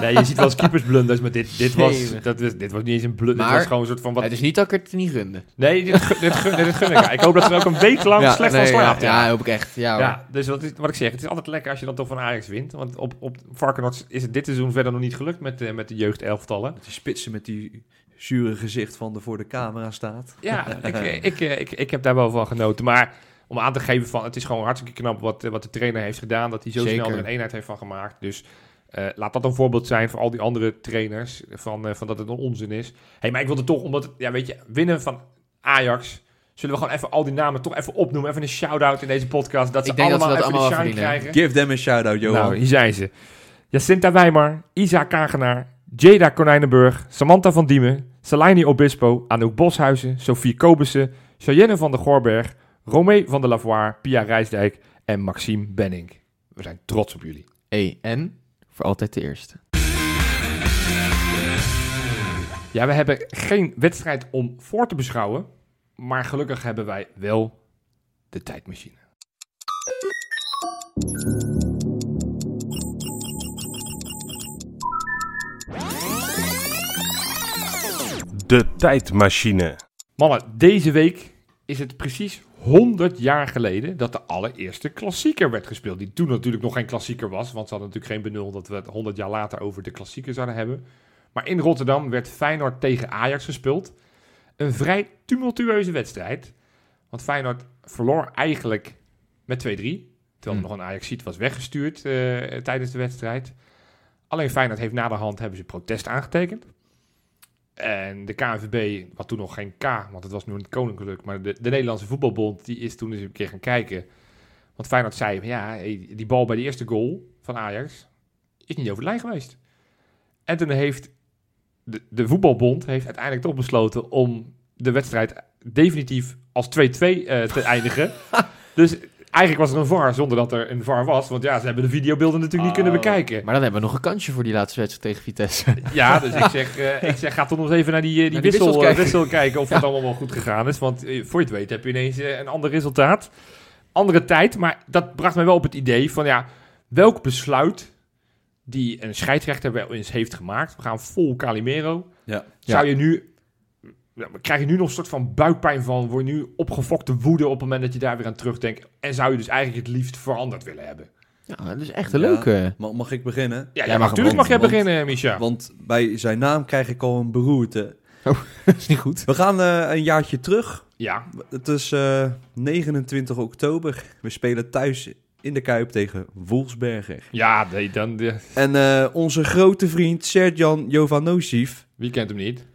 Nee, je ziet wel eens keepersblunders, maar dit, dit, was, dat, was, dit was niet eens een blunder. Dit Maar- was gewoon een soort van... Wat, Het is niet dat ik het niet gunde. Nee, dit, dit, gun, dit gun ik hoop dat ze er ook een week lang slecht nee, van slaapt. Ja, Ja, ja, hoop ik echt. Ja, ja, dus wat, is- wat ik zeg, het is altijd lekker als je dan toch van Ajax wint. Want op, op Varkenoord is het dit seizoen verder nog niet gelukt met, de met de jeugdelftallen. Met die spitsen met die zure gezicht van de voor de camera staat. Ja, ik, ik, ik, ik, ik heb daar wel van genoten. Maar om aan te geven van, het is gewoon hartstikke knap wat, wat de trainer heeft gedaan. Dat hij zo Zeker. snel er een eenheid heeft van gemaakt. Dus eh, laat dat een voorbeeld zijn voor al die andere trainers. Van, eh, van dat het een onzin is. hey, maar ik wilde toch, omdat, het- ja weet je, winnen van Ajax... Zullen we gewoon even al die namen toch even opnoemen? Even een shout-out in deze podcast. Dat ze Ik denk dat allemaal ze dat even allemaal de shine krijgen. Give them a shout-out, Johan. Nou, hier zijn ze. Jacinta Wijmar, Isa Kagenaar, Jada Konijnenburg, Samantha van Diemen, Salaini Obispo, Anouk Boshuizen, Sophie Kobussen, Cheyenne van der Gorberg, Romee van der Lavoie, Pia Rijsdijk en Maxime Benning. We zijn trots op jullie. Hey, en voor altijd de eerste. Ja, we hebben geen wedstrijd om voor te beschouwen, maar gelukkig hebben wij wel de tijdmachine. De tijdmachine. Mannen, deze week is het precies 100 jaar geleden dat de allereerste klassieker werd gespeeld. Die toen natuurlijk nog geen klassieker was, want ze hadden natuurlijk geen benul dat we het 100 jaar later over de klassieker zouden hebben. Maar in Rotterdam werd Feyenoord tegen Ajax gespeeld. Een vrij tumultueuze wedstrijd. Want Feyenoord verloor eigenlijk met 2-3. Terwijl er nog een Ajax-ziet was weggestuurd eh, tijdens de wedstrijd. Alleen Feyenoord heeft na de hand hebben ze protest aangetekend. En de KNVB, wat toen nog geen K, want het was nu een koninklijk, maar de, de Nederlandse voetbalbond, die is toen eens een keer gaan kijken. Want Feyenoord zei, ja, die bal bij de eerste goal van Ajax is niet over de lijn geweest. En toen heeft de, de voetbalbond heeft uiteindelijk toch besloten om de wedstrijd definitief als 2-2 eh, te eindigen. Dus eigenlijk was er een VAR zonder dat er een VAR was. Want ja, ze hebben de videobeelden natuurlijk niet kunnen Oh. bekijken. Maar dan hebben we nog een kansje voor die laatste wedstrijd tegen Vitesse. Ja, dus ik zeg, eh, ik zeg ga toch nog eens even naar die, eh, die, Naar die wissel, wissels eh, kijken. wissel kijken of het allemaal wel goed gegaan is. Want voor je het weet heb je ineens een ander resultaat. Andere tijd, maar dat bracht mij wel op het idee van ja, welk besluit die een scheidsrechter wel eens heeft gemaakt. We gaan vol Calimero. Ja. Zou je nu, ja, krijg je nu nog een soort van buikpijn van, word je nu opgefokte woede op het moment dat je daar weer aan terugdenkt. En zou je dus eigenlijk het liefst veranderd willen hebben. Ja, dat is echt een Ja. leuke. Ma- Mag ik beginnen? Ja, Ja, ja, mag- natuurlijk mag jij want- beginnen, Micha. Want bij zijn naam krijg ik al een beroerte. Dat is niet goed. We gaan eh, een jaartje terug. Ja, Het is eh, 29 oktober. We spelen thuis in de Kuip tegen Wolfsberger. ja nee, dan, de, En eh, onze grote vriend Serjan Jovanovic wie kent hem niet?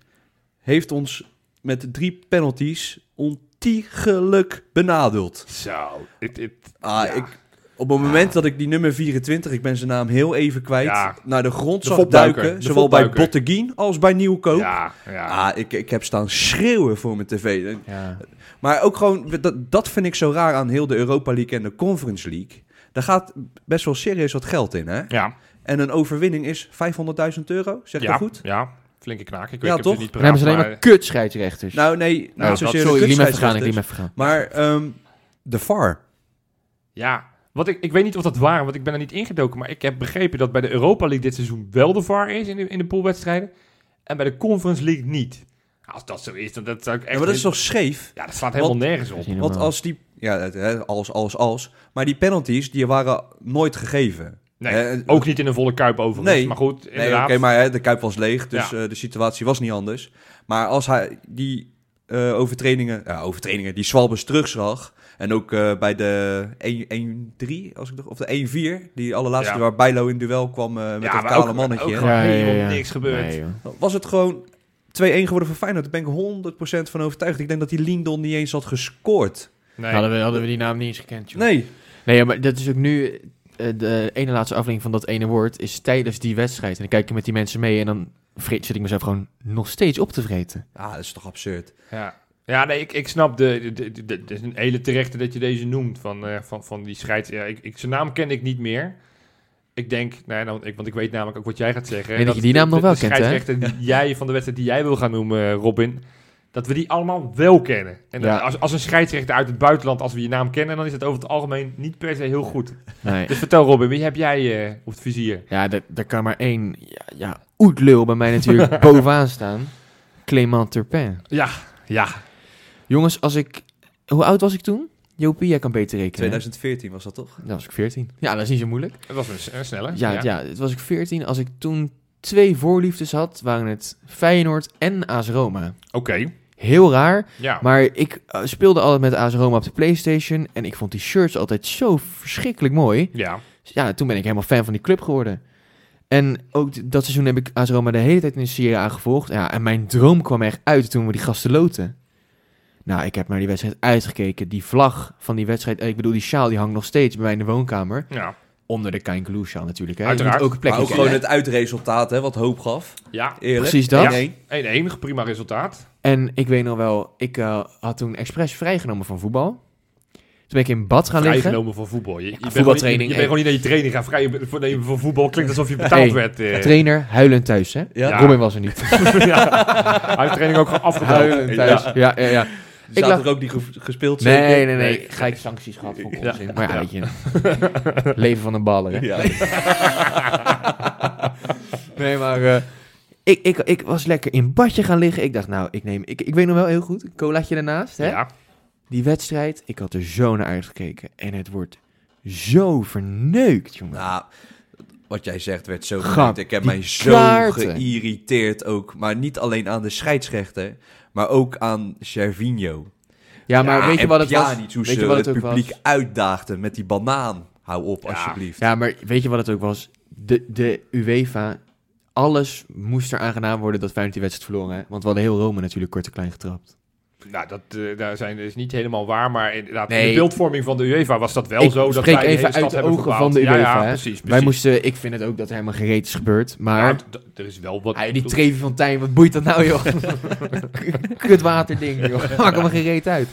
heeft ons met drie penalties ontiegelijk benadeeld. Zo, het, het, Ah, Ja. ik, op het moment dat ik die nummer 24, ik ben zijn naam heel even kwijt, Ja. naar de grond zag duiken, de zowel bij. Botteguin als bij Nieuwkoop. ja, ja. Ah, ik, ik heb staan schreeuwen voor mijn tv. Ja. Maar ook gewoon, dat, dat vind ik zo raar aan heel de Europa League en de Conference League. Daar gaat best wel serieus wat geld in, hè? ja, En een overwinning is 500.000 euro, zeg dat goed? ja, flinke knaak. Ik, Ja, weet, ik heb toch? ze niet Dan hebben ze alleen paraat, maar kut scheidsrechters. Nou, nee, Nou, dat- zozeer Sorry, ik liet me even gaan, ik liet me. Maar ehm, de VAR. Ja, wat ik, ik weet niet of dat waar is, want ik ben er niet ingedoken. Maar ik heb begrepen dat bij de Europa League dit seizoen wel de VAR is in de, in de poolwedstrijden. En bij de Conference League niet. Als dat zo is, dan dat zou ik echt... Ja, maar dat is toch scheef? Ja, dat slaat helemaal Want- nergens op. Want als die... Ja, als, als, als. Maar die penalties, die waren nooit gegeven. Nee, Eh, ook niet in een volle kuip overigens. Nee. Maar goed, Nee, inderdaad. oké, maar hè, de Kuip was leeg, dus Ja. eh, de situatie was niet anders. Maar als hij die eh, overtredingen, ja, overtredingen, die Swalbes terugzag... en ook eh, bij de 1-3, als ik nog- of de 1-4, die allerlaatste Ja. waar Bijlo in duel kwam met ja, dat kale ook, mannetje... ook gewoon Ja, ja, helemaal ja. niks gebeurd. Nee, was het gewoon 2-1 geworden voor Feyenoord. Daar ben ik 100% van overtuigd. Ik denk dat die Lindon niet eens had gescoord. Nee. Hadden, we, hadden we die naam niet eens gekend, joh. Nee. Nee, maar dat is ook nu... eh, de ene laatste aflevering van dat ene woord is tijdens die wedstrijd. En dan kijk je met die mensen mee en dan vreet, zit ik mezelf gewoon nog steeds op te vreten. Ah, dat is toch absurd. Ja, ja nee, ik, ik snap de, de, de, de- Het is een hele terechte dat je deze noemt. Van, eh, van, van die scheids. Ja, ik, ik, zijn naam ken ik niet meer. Ik denk, nee, nou, ik, want ik weet namelijk ook wat jij gaat zeggen. weet dat je die naam de- nog wel de kent, hè? scheidsrechter die jij van de wedstrijd die jij wil gaan noemen, eh, Robin. Dat we die allemaal wel kennen. En Ja. als, als een scheidsrechter uit het buitenland, als we je naam kennen, dan is het over het algemeen niet per se heel goed. Nee. Dus vertel Robin, wie heb jij eh, op het vizier? Ja, daar daar kan maar één ja, ja, oetlul bij mij natuurlijk bovenaan staan. Clément Turpin. Ja, ja. Jongens, als ik... Hoe oud was ik toen? Jopie, jij kan beter rekenen. hè? 2014 was dat toch? Dan was ik 14. Ja, dat is niet zo moeilijk. Het was een, s- een snelle. Ja, ja. het was ik 14. Als ik toen twee voorliefdes had, waren het Feyenoord en AS Roma. Oké. Heel raar, Ja. maar ik eh, speelde altijd met AS Roma op de Playstation en ik vond die shirts altijd zo verschrikkelijk mooi. ja. Ja, toen ben ik helemaal fan van die club geworden. En ook dat seizoen heb ik AS Roma de hele tijd in de Serie A gevolgd. Ja, en mijn droom kwam echt uit toen we die gasten loten. Nou, ik heb naar die wedstrijd uitgekeken. Die vlag van die wedstrijd, ik bedoel die sjaal, die hangt nog steeds bij mij in de woonkamer. Ja. Onder de Kainkeloe sjaal natuurlijk. Hè. Uiteraard. Ook een plekje Maar ook kiezen. gewoon het uitresultaat, hè, wat hoop gaf. Ja. Eerlijk. Precies dat. 1-1. 1-1, prima resultaat. En ik weet nog wel, ik eh, had toen expres vrijgenomen van voetbal. Toen ben ik in bad gaan liggen. Vrijgenomen voor voetbal. Je, je, bent voetbaltraining, gewoon niet- je, bent gewoon niet naar je training gaan vrij voor, nemen voor voetbal. Klinkt alsof je betaald Hey, werd. eh. Trainer, huilend thuis, hè? Ja. Ja. Robin was er niet. ja. Hij heeft training ook gewoon. Huilend thuis. Ja, ja, ja. Ik lag- er ook niet ge- gespeeld Nee, zeker? nee, nee. Nee. Gelijk sancties gehad voor Ja. onzin. Maar ja, weet je. Leven van een baller, hè? Ja. Nee, maar... eh, ik, ik, ik was lekker in badje gaan liggen. Ik dacht, nou, ik neem... Ik, ik weet nog wel heel goed. Een colaatje ernaast, hè? Ja. Die wedstrijd, ik had er zo naar uitgekeken. En het wordt zo verneukt, jongen. Nou, wat jij zegt werd zo genoemd. Ik heb mij zo geïrriteerd ook. Maar niet alleen aan de scheidsrechter, maar ook aan Cervinho. ja, maar Ja, weet je wat het was? Weet ze je wat het, het ook publiek was? uitdaagden met die banaan. Hou op, Ja. alsjeblieft. Ja, maar weet je wat het ook was? De, de UEFA, alles moest er aan gedaan worden dat Feyenoord die wedstrijd verloren. Hè? Want we hadden heel Rome natuurlijk kort en klein getrapt. Nou, dat eh, daar zijn, is niet helemaal waar. Maar inderdaad, in de beeldvorming van de UEFA was dat wel Ik zo. Dat spreek wij de hele stad uit de hebben ogen van de UEFA, Ja, precies, precies. Wij moesten, ik vind het ook dat er helemaal geen reet is gebeurd. Maar Ja, er is wel wat... ah, die Trevi van Tijn, wat boeit dat nou joh? Kutwaterding joh, maakt hem geen reet uit.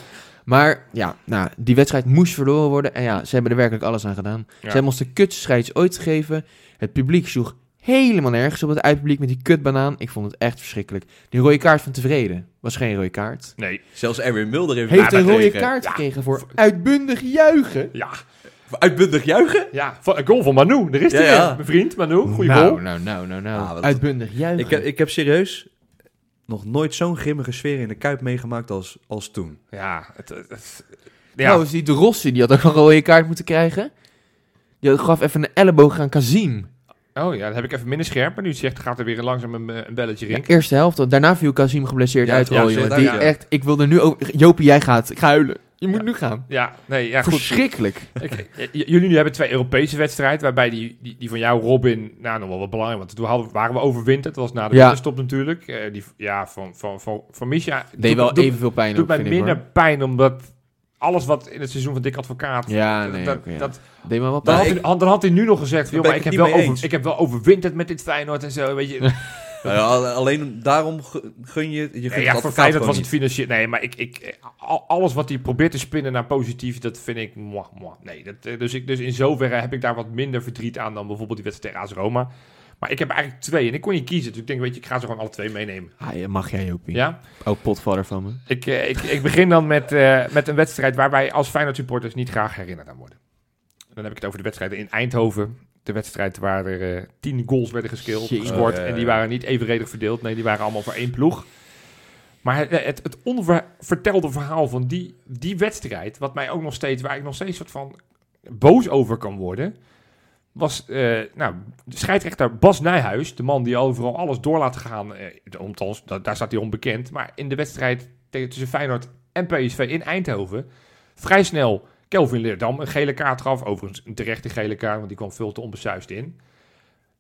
Maar ja, nou, die wedstrijd moest verloren worden. En ja, ze hebben er werkelijk alles aan gedaan. Ze hebben ons de kutste scheids ooit gegeven. Het publiek sloeg helemaal nergens op het uitpubliek met die kutbanaan. Ik vond het echt verschrikkelijk. Die rode kaart van tevreden was geen rode kaart. Nee, Zelfs Erwin Mulder heeft, Heeft een rode kaart gekregen voor uitbundig juichen. ja. Uitbundig juichen? Ja, van- een goal van Manu. Er is hij ja. Mijn vriend Manu, goeie nou, goal. nou, nou, nou, nou. Ah, uitbundig juichen. Ik heb, ik heb serieus nog nooit zo'n grimmige sfeer in de Kuip meegemaakt als, als toen. Ja, het, het, het- ja. Trouwens, die De Rossi, die had ook een rode kaart moeten krijgen. Die had- gaf even een elleboog aan Kazim. Oh ja, dat heb ik even minder scherp. Maar nu zegt, gaat er weer langzaam een, een belletje Ja, rinken. eerste helft. Daarna viel Kazim geblesseerd Ja, uit. ja, oh, jongen, die ja. echt, ik wil er nu ook... Jopie, jij gaat. Ik ga huilen. Je moet nu gaan. Ja, nee, ja, goed. Verschrikkelijk. Ik- jullie nu hebben twee Europese wedstrijden, waarbij die, die, die van jou, Robin, nou, nog wel wat belangrijk, want toen hadden, waren we overwinterd, dat was na de Ja. winterstop natuurlijk. Eh, die, ja, van, van, van, van Misha Deed doet- wel doet, evenveel pijn doet ook, mij vind ik, minder hoor. pijn, omdat alles wat in het seizoen van Dick Advocaat, Ja, nee, dat, oké, ja. dat, Deed me wel dan, had hij, dan had hij nu nog gezegd, joh, maar ik heb, wel over, eens. ik heb wel overwinterd met dit Feyenoord en zo, weet je. Nou ja, alleen daarom gun je... je Ja, voor Feyenoord was het financieel... Nee, maar ik, ik, al- alles wat hij probeert te spinnen naar positief, dat vind ik... Mwah, mwah. Nee, dat, eh, dus, ik, dus in zoverre heb ik daar wat minder verdriet aan dan bijvoorbeeld die wedstrijd tegen AS Roma. Maar ik heb eigenlijk twee en ik kon niet kiezen. Dus ik denk, weet je, ik ga ze gewoon alle twee meenemen. Ah, mag jij, Jopie? Ja? Oh, potvader van me. Ik, eh, ik, ik begin dan met, eh, met een wedstrijd waar wij als Feyenoord supporters niet graag herinnerd aan worden. Dan heb ik het over de wedstrijden in Eindhoven. De wedstrijd waar er eh, tien goals werden geskeeld, Jezus. gescoord. En die waren niet evenredig verdeeld. Nee, die waren allemaal voor één ploeg. Maar het, het, het onvertelde verhaal van die, die wedstrijd, wat mij ook nog steeds, waar ik nog steeds wat van boos over kan worden, was eh, nou, de scheidsrechter Bas Nijhuis, de man die overal alles door laat gaan. Da- daar staat hij onbekend. Maar in de wedstrijd tussen Feyenoord en PSV in Eindhoven, vrij snel Kelvin Leerdam een gele kaart gaf. Overigens een terechte gele kaart, want die kwam veel te onbesuisd in.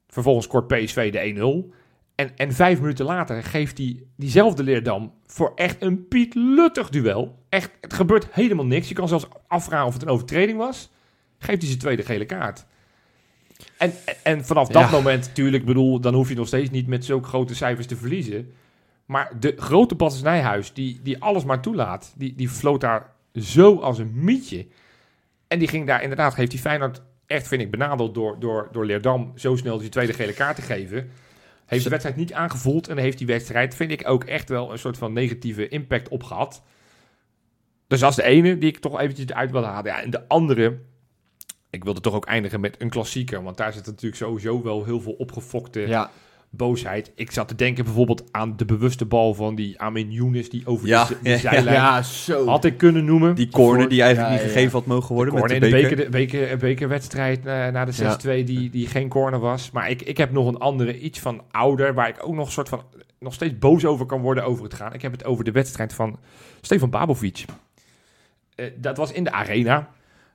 Vervolgens scoort PSV de 1-0. En, en vijf minuten later geeft hij diezelfde Leerdam voor echt een Piet Luttig duel. Echt, het gebeurt helemaal niks. Je kan zelfs afvragen of het een overtreding was. Geeft hij zijn tweede gele kaart. En, en vanaf dat Ja. moment, natuurlijk, bedoel, dan hoef je nog steeds niet met zulke grote cijfers te verliezen. Maar de grote Patters Nijhuis, die, die alles maar toelaat, die, die floot daar zo als een mietje. En die ging daar inderdaad, heeft die Feyenoord echt, vind ik, benadeld door, door, door Leerdam zo snel die tweede gele kaart te geven. Heeft de wedstrijd niet aangevoeld en heeft die wedstrijd, vind ik, ook echt wel een soort van negatieve impact op gehad. Dus dat is de ene die ik toch eventjes uit wil halen. Ja, en de andere, ik wilde toch ook eindigen met een klassieker. Want daar zit natuurlijk sowieso wel heel veel opgefokte Ja, boosheid. Ik zat te denken bijvoorbeeld aan de bewuste bal van die Amin Younes die over Ja, de, de zijlijn ja zo. had ik kunnen noemen. Die corner die eigenlijk Ja, niet ja, gegeven had mogen worden Corner met in de de beker. beker, beker, bekerwedstrijd eh, na de 6-2 die, die geen corner was. Maar ik, ik heb nog een andere, iets van ouder, waar ik ook nog een soort van nog steeds boos over kan worden over het gaan. Ik heb het over de wedstrijd van Stefan Babovic. Eh, dat was in de arena.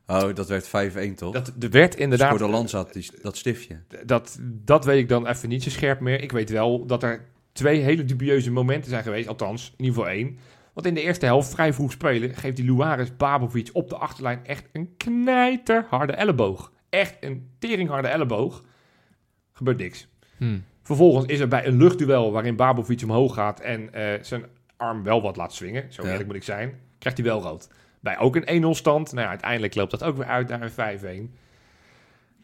Oh, dat werd 5-1 toch? Dat er werd inderdaad Scoorde Lanza, die, dat stiftje. dat, dat weet ik dan even niet zo scherp meer. Ik weet wel dat er twee hele dubieuze momenten zijn geweest. Althans, in ieder geval één. Want in de eerste helft, vrij vroeg spelen, geeft die Luaris Babovic op de achterlijn echt een knijterharde elleboog. Echt een teringharde elleboog. Gebeurt niks. Hm. Vervolgens is er bij een luchtduel waarin Babovic omhoog gaat en eh, zijn arm wel wat laat swingen. Zo Ja. eerlijk moet ik zijn. Krijgt hij wel rood. Bij ook een 1-0 stand. Nou ja, uiteindelijk loopt dat ook weer uit naar een 5-1.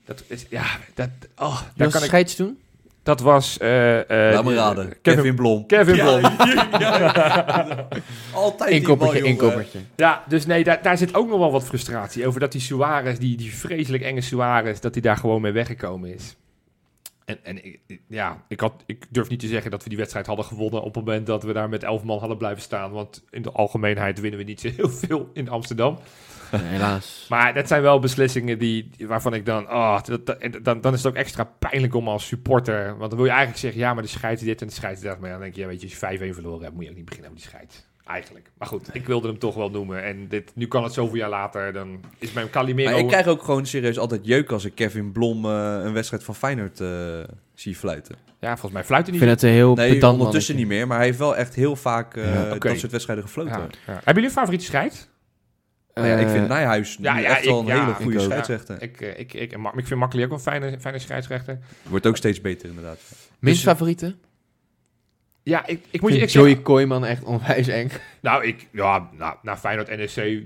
Dat is, ja, dat, oh, daar was kan ik, scheids toen? dat was... eh eh, Laat me de- raden. Kevin, Kevin Blom. Kevin Blom. Altijd Inkoppertje, inkoppertje. Ja, dus nee, daar, daar zit ook nog wel wat frustratie over. Dat die Suarez, die, die vreselijk enge Suarez, dat hij daar gewoon mee weggekomen is. En, en ik- ja, ik, had, ik durf niet te zeggen dat we die wedstrijd hadden gewonnen op het moment dat we daar met elf man hadden blijven staan. Want in de algemeenheid winnen we niet zo heel veel in Amsterdam. Helaas. Maar dat zijn wel beslissingen die, waarvan ik dan, oh, dat, dat- en dan, dan is het ook extra pijnlijk om als supporter. Want dan wil je eigenlijk zeggen, ja, maar de scheids dit en de scheids dat. Maar dan denk je, ja, weet je, als je 5-1 verloren hebt, moet je ook niet beginnen over die scheids. Eigenlijk. Maar goed, ik wilde hem toch wel noemen. En dit, nu kan het zoveel jaar later, dan is mijn Calimero... Maar ik krijg ook gewoon serieus altijd jeuk als ik Kevin Blom eh, een wedstrijd van Feyenoord eh, zie fluiten. Ja, volgens mij fluit hij Ik niet. vind het een heel Nee, pedant ondertussen mannetje. niet meer, maar hij heeft wel echt heel vaak eh, Ja, dat soort wedstrijden gefloten. Ja. Hebben jullie een favoriete scheids? Nou ja, ik vind Nijhuis ja, nu ja, echt wel een ja, hele goede scheidsrechter. Ik, ik, ik, ik vind Makkeli ook wel een fijne, fijne scheidsrechter. Wordt ook steeds beter inderdaad. Minst Dus- favoriete? Ja, ik, ik moet je... Ik vind zeg, Joey Kooijman echt onwijs eng. nou, ik, ja, nou, na Feyenoord NEC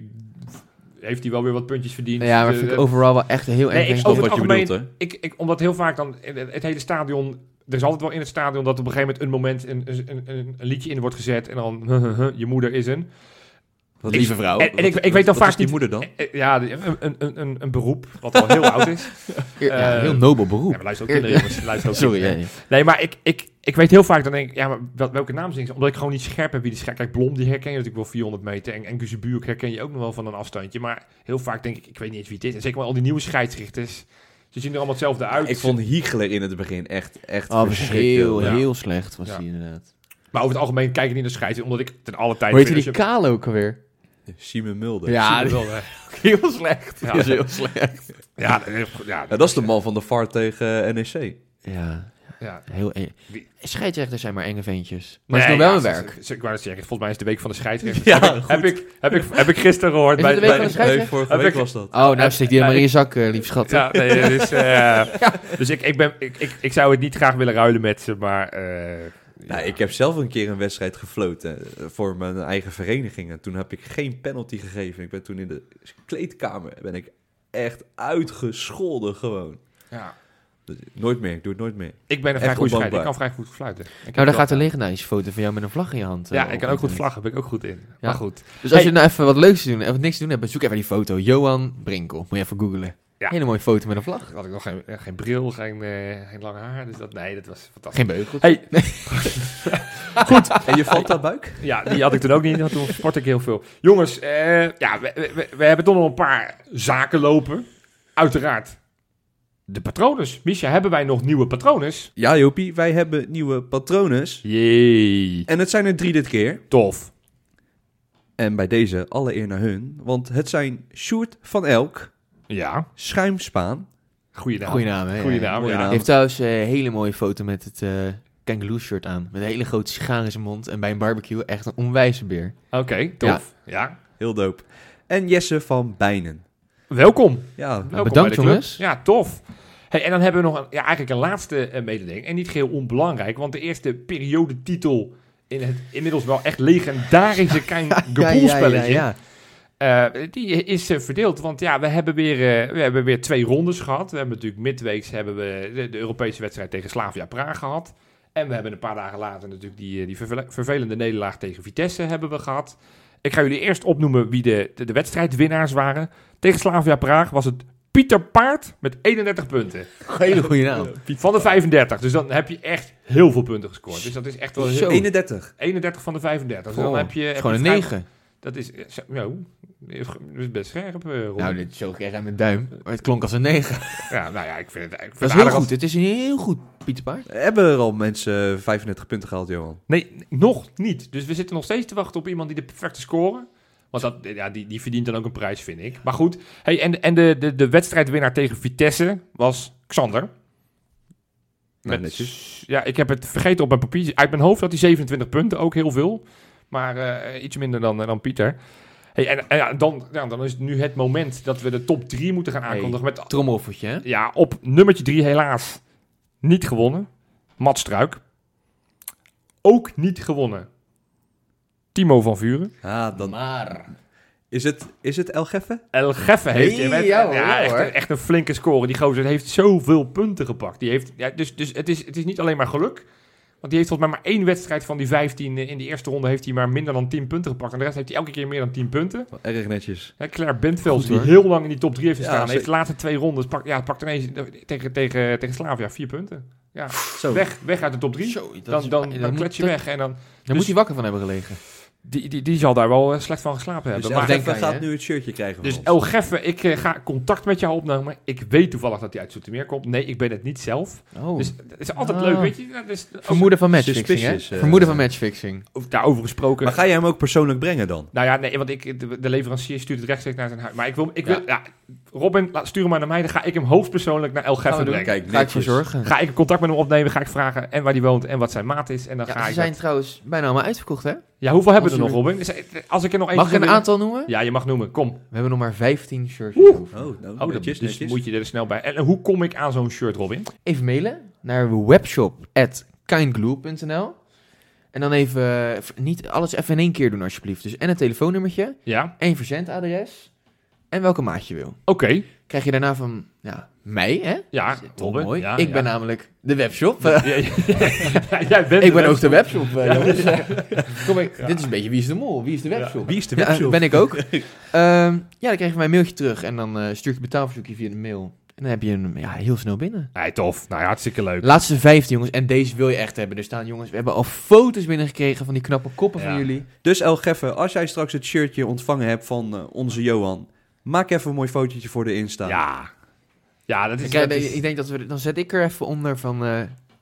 heeft hij wel weer wat puntjes verdiend. Ja, maar Eh, vind ik eh, overal wel echt heel Nee, eng. ik over wat je bedoelt, ik, ik, omdat heel vaak dan het, het hele stadion, er is altijd wel in het stadion dat op een gegeven moment een moment een, een, een, een liedje in wordt gezet en dan je moeder is een. Lieve vrouw. en- en ik- Wat- ik weet dan wat vaak is die niet- moeder dan? Eh, Ja, een, een, een, een, beroep wat al heel oud is. Ja, eh, heel nobel beroep. Ja, maar luister ook kinderen, jongens. Luister ook Sorry, kinderen. ja, ja. Nee, maar ik, ik, ik weet heel vaak, dan denk ik, ja, maar wel- welke naam zingen ze? Omdat ik gewoon niet scherp heb wie die scheidt. Kijk, Blom, die herken je natuurlijk wel 400 meter. En, en Guzebuurk herken je ook nog wel van een afstandje. Maar heel vaak denk ik, ik weet niet eens wie het is. En zeker met al die nieuwe scheidsrichters. Ze zien er allemaal hetzelfde uit. Ik vond Hiegler in het begin echt, echt Oh, heel, Ja. heel slecht was Ja. hij inderdaad. Maar over het algemeen kijk ik niet naar scheidsrechters, omdat ik ten alle. Hoe heet vind die je- kale ook alweer? Simon Mulder. Ja, hè. heel slecht. Ja. Is heel slecht. Ja, dat is- ja, Ja, dat is de man van de VAR tegen NEC. Ja, Ja. heel eng. Scheidsrechters zijn maar enge ventjes. Maar ze Nee, doen wel ja, ze- werk. ze- Ik wou zeggen, volgens mij is het de week van de scheidsrechter. Ja, heb, ik, heb, ik, heb, ik, heb ik gisteren gehoord. Is bij, het de week bij- van de scheidsrechter? Nee, vorige Heb week ik- was dat. Oh, nou steek die maar in je zak, eh, lief schat. Ja, nee, dus, eh, dus ik, ik, ben, ik, ik, ik zou het niet graag willen ruilen met ze, maar... eh, Nou, ja. ik heb zelf een keer een wedstrijd gefloten eh, voor mijn eigen vereniging. En toen heb ik geen penalty gegeven. Ik ben toen in de kleedkamer ben ik echt uitgescholden gewoon. Ja. Dus nooit meer, ik doe het nooit meer. Ik ben een vrij goed scheider. Ik kan vrij goed fluiten. Ik Nou, daar gaat een legendarische foto van jou met een vlag in je hand. eh, Ja, op ik kan ook goed vlaggen. Ben ik ook goed in. Ja. Maar goed. Dus als Hey. je nou even wat leuks te doen, even niks te doen hebt, zoek even die foto. Johan Brinkel. Moet je even googlen. Ja. Hele mooie foto met een vlag. Had ik nog geen, geen bril, geen, eh, geen lang haar. Dus dat, nee, dat was fantastisch. Geen beugel. Hey, En je valt buik? ja, die had ik toen ook niet. want Toen sport ik heel veel. Jongens, eh, ja, we, we, we hebben toch nog een paar zaken lopen. Uiteraard. De patronen. Misha, hebben wij nog nieuwe patronen? Ja, Jopie, wij hebben nieuwe patronen. Jee. En het zijn er drie dit keer. Tof. En bij deze alle eer naar hun. Want het zijn Sjoerd van Elk, Ja, Schuimspaan. goeie naam. Goeie naam, hè? Goeie Ja. naam, Mooie ja. naam. Hij heeft trouwens eh, een hele mooie foto met het eh kangaloo shirt aan. Met een hele grote sigaar in zijn mond. En bij een barbecue echt een onwijze beer. Oké, tof. Ja. Heel dope. En Jesse van Bijnen. Welkom. Ja, Welkom bedankt, bij de club. jongens. Ja, tof. Hey, en dan hebben we nog een, ja, eigenlijk een laatste eh, mededeling. En niet geheel onbelangrijk, want de eerste periodetitel in het inmiddels wel echt legendarische ja, ja. Eh, die is eh, verdeeld, want ja, we hebben, weer, eh, we hebben weer twee rondes gehad. We hebben natuurlijk midweeks hebben we de, de Europese wedstrijd tegen Slavia Praag gehad. En we hebben een paar dagen later natuurlijk die, die vervel- vervelende nederlaag tegen Vitesse hebben we gehad. Ik ga jullie eerst opnoemen wie de, de, de wedstrijdwinnaars waren. Tegen Slavia Praag was het Pieter Paard met 31 punten. Hele goede naam. Van de 35. Dus dan heb je echt heel veel punten gescoord. Dus dat is echt wel heel, Zo. 31. 31 van de 35. Dus dan heb je, heb Gewoon je een vrij- 9. Dat is, eh, is best scherp. eh, Ron. Nou, dit zo ik echt aan mijn duim. Maar het klonk als een 9. Ja, nou ja, ik vind het, Dat het is heel goed. Het is een heel goed Pieter Paard. Hebben er al mensen eh, 35 punten gehaald, Johan? Nee, nog niet. Dus we zitten nog steeds te wachten op iemand die de perfecte score. Want dat, ja, die, die verdient dan ook een prijs, vind ik. Maar goed, hey, en, en de, de, de wedstrijdwinnaar tegen Vitesse was Xander. Nou, Met- netjes. Ja, ik heb het vergeten op mijn papiertje. Uit mijn hoofd had hij 27 punten, ook heel veel. Maar eh, iets minder dan, dan Pieter. Hey, en en ja, dan, ja, dan is het nu het moment dat we de top 3 moeten gaan Hey. aankondigen. Met hè? Ja, op nummertje 3 helaas niet gewonnen. Mats Struik. Ook niet gewonnen. Timo van Vuren. Ah, dan Maar... is het, is het El Geffe? El Geffe heeft Hey, met- ja echt, echt een flinke score. Die gozer heeft zoveel punten gepakt. Die heeft, ja, dus dus het, is, het is niet alleen maar geluk. Want die heeft volgens mij maar één wedstrijd van die 15 in de eerste ronde heeft hij maar minder dan 10 punten gepakt. En de rest heeft hij elke keer meer dan 10 punten. Erg netjes. Ja, Claire Bentveld, Goed, die heel lang in die top 3 heeft Ja, gestaan, heeft zeker. de laatste twee rondes pak, ja, pakt ineens tegen, tegen, tegen Slavia vier punten. Ja, Zo. weg, weg uit de top 3. Zo, dat Dan, dan, dan dan moet- je weg en dan... Daar Dus- moet hij wakker van hebben gelegen. Die, die, die zal daar wel eh, slecht van geslapen Dus hebben. El maar, denk gaat nu het shirtje krijgen dus. El Geffe, ik eh, ga contact met jou opnemen. Ik weet toevallig dat hij uit Zoetermeer komt. Nee, ik ben het niet zelf. Oh. Dus het is altijd Ah. leuk, weet je. Dus, Vermoeden van matchfixing, hè? Eh. Vermoeden van matchfixing. over- daarover gesproken. Maar ga je hem ook persoonlijk brengen dan? Nou ja, nee, want ik, de, de leverancier stuurt het rechtstreeks naar zijn huis. Maar ik wil, ik wil ja. Robin, laat, stuur hem maar naar mij. Dan ga ik hem hoofdpersoonlijk naar El Gaan Geffe we doen. brengen. Kijk, Ga ik voor zorgen. Ga ik contact met hem opnemen, ga ik vragen en waar hij woont en wat zijn maat is. En dan Ja, ga ze ik zijn dat- trouwens bijna allemaal uitverkocht, hè? Ja, hoeveel hebben we er nog, Robin? Is- Als ik er nog één Mag ik een aantal noemen? Ja, je mag noemen. Kom. We hebben nog maar 15 shirts Oeh. over. Oh, nou, Oh, netjes, dus netjes. moet je er snel bij. En hoe kom ik aan zo'n shirt, Robin? Even mailen naar webshop.kindglue.nl En dan even, eh, niet alles even in één keer doen alsjeblieft. Dus en een telefoonnummertje, Ja, en je verzendadres en welke maat je wil. oké. Krijg je daarna van ja, mij, hè? Ja, Robin. mooi. Ja, ik ja. ben namelijk de webshop. Ja, ja, jij bent ik de ben ook de webshop. jongens. Kom ik, Dit is een beetje wie is de mol, wie is de webshop? Wie is de Ja, webshop? ben ik ook. Ehm, ja, dan krijg je mijn mailtje terug en dan eh, stuur ik het betaalverzoekje via de mail. En dan heb je hem ja, heel snel binnen. Nee, tof. Nou ja, hartstikke leuk. Laatste 15 jongens, en deze wil je echt hebben. Er staan jongens, we hebben al foto's binnengekregen van die knappe koppen Ja. van jullie. Dus El Geffe, als jij straks het shirtje ontvangen hebt van eh, onze Johan, maak even een mooi fotootje voor de Insta. Ja. Ja, dat is... Ik, krijg- dat is- ik denk dat we, dan zet ik er even onder van eh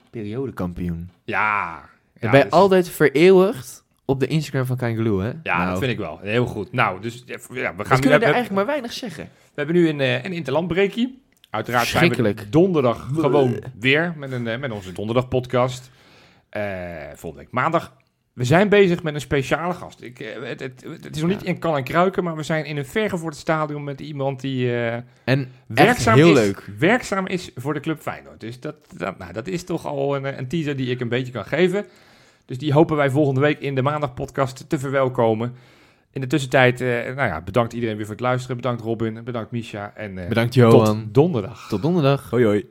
periodekampioen. Ja. Ja, ben je dus- altijd vereeuwigd op de Instagram van Kangaloo, hè? Ja, Nou, dat vind ik wel. Heel goed. Nou, dus ja, we gaan nu... kunnen We, daar eigenlijk maar weinig zeggen. we hebben nu een, eh, een interlandbreakie. Uiteraard zijn we donderdag gewoon weer met, een, eh, met onze donderdag podcast. Eh volgende week maandag. We zijn bezig met een speciale gast. Ik, eh, het, het, het is nog niet Ja. in kan en kruiken, maar we zijn in een vergevoerd stadion met iemand die eh, En werkzaam, heel is, leuk. werkzaam is voor de club Feyenoord. Dus dat, dat, nou, dat is toch al een, een teaser die ik een beetje kan geven. Dus die hopen wij volgende week in de maandagpodcast te verwelkomen. In de tussentijd, eh, nou ja, bedankt iedereen weer voor het luisteren. Bedankt Robin, bedankt Misha en eh, Bedankt tot Johan. donderdag. Tot donderdag. Hoi hoi.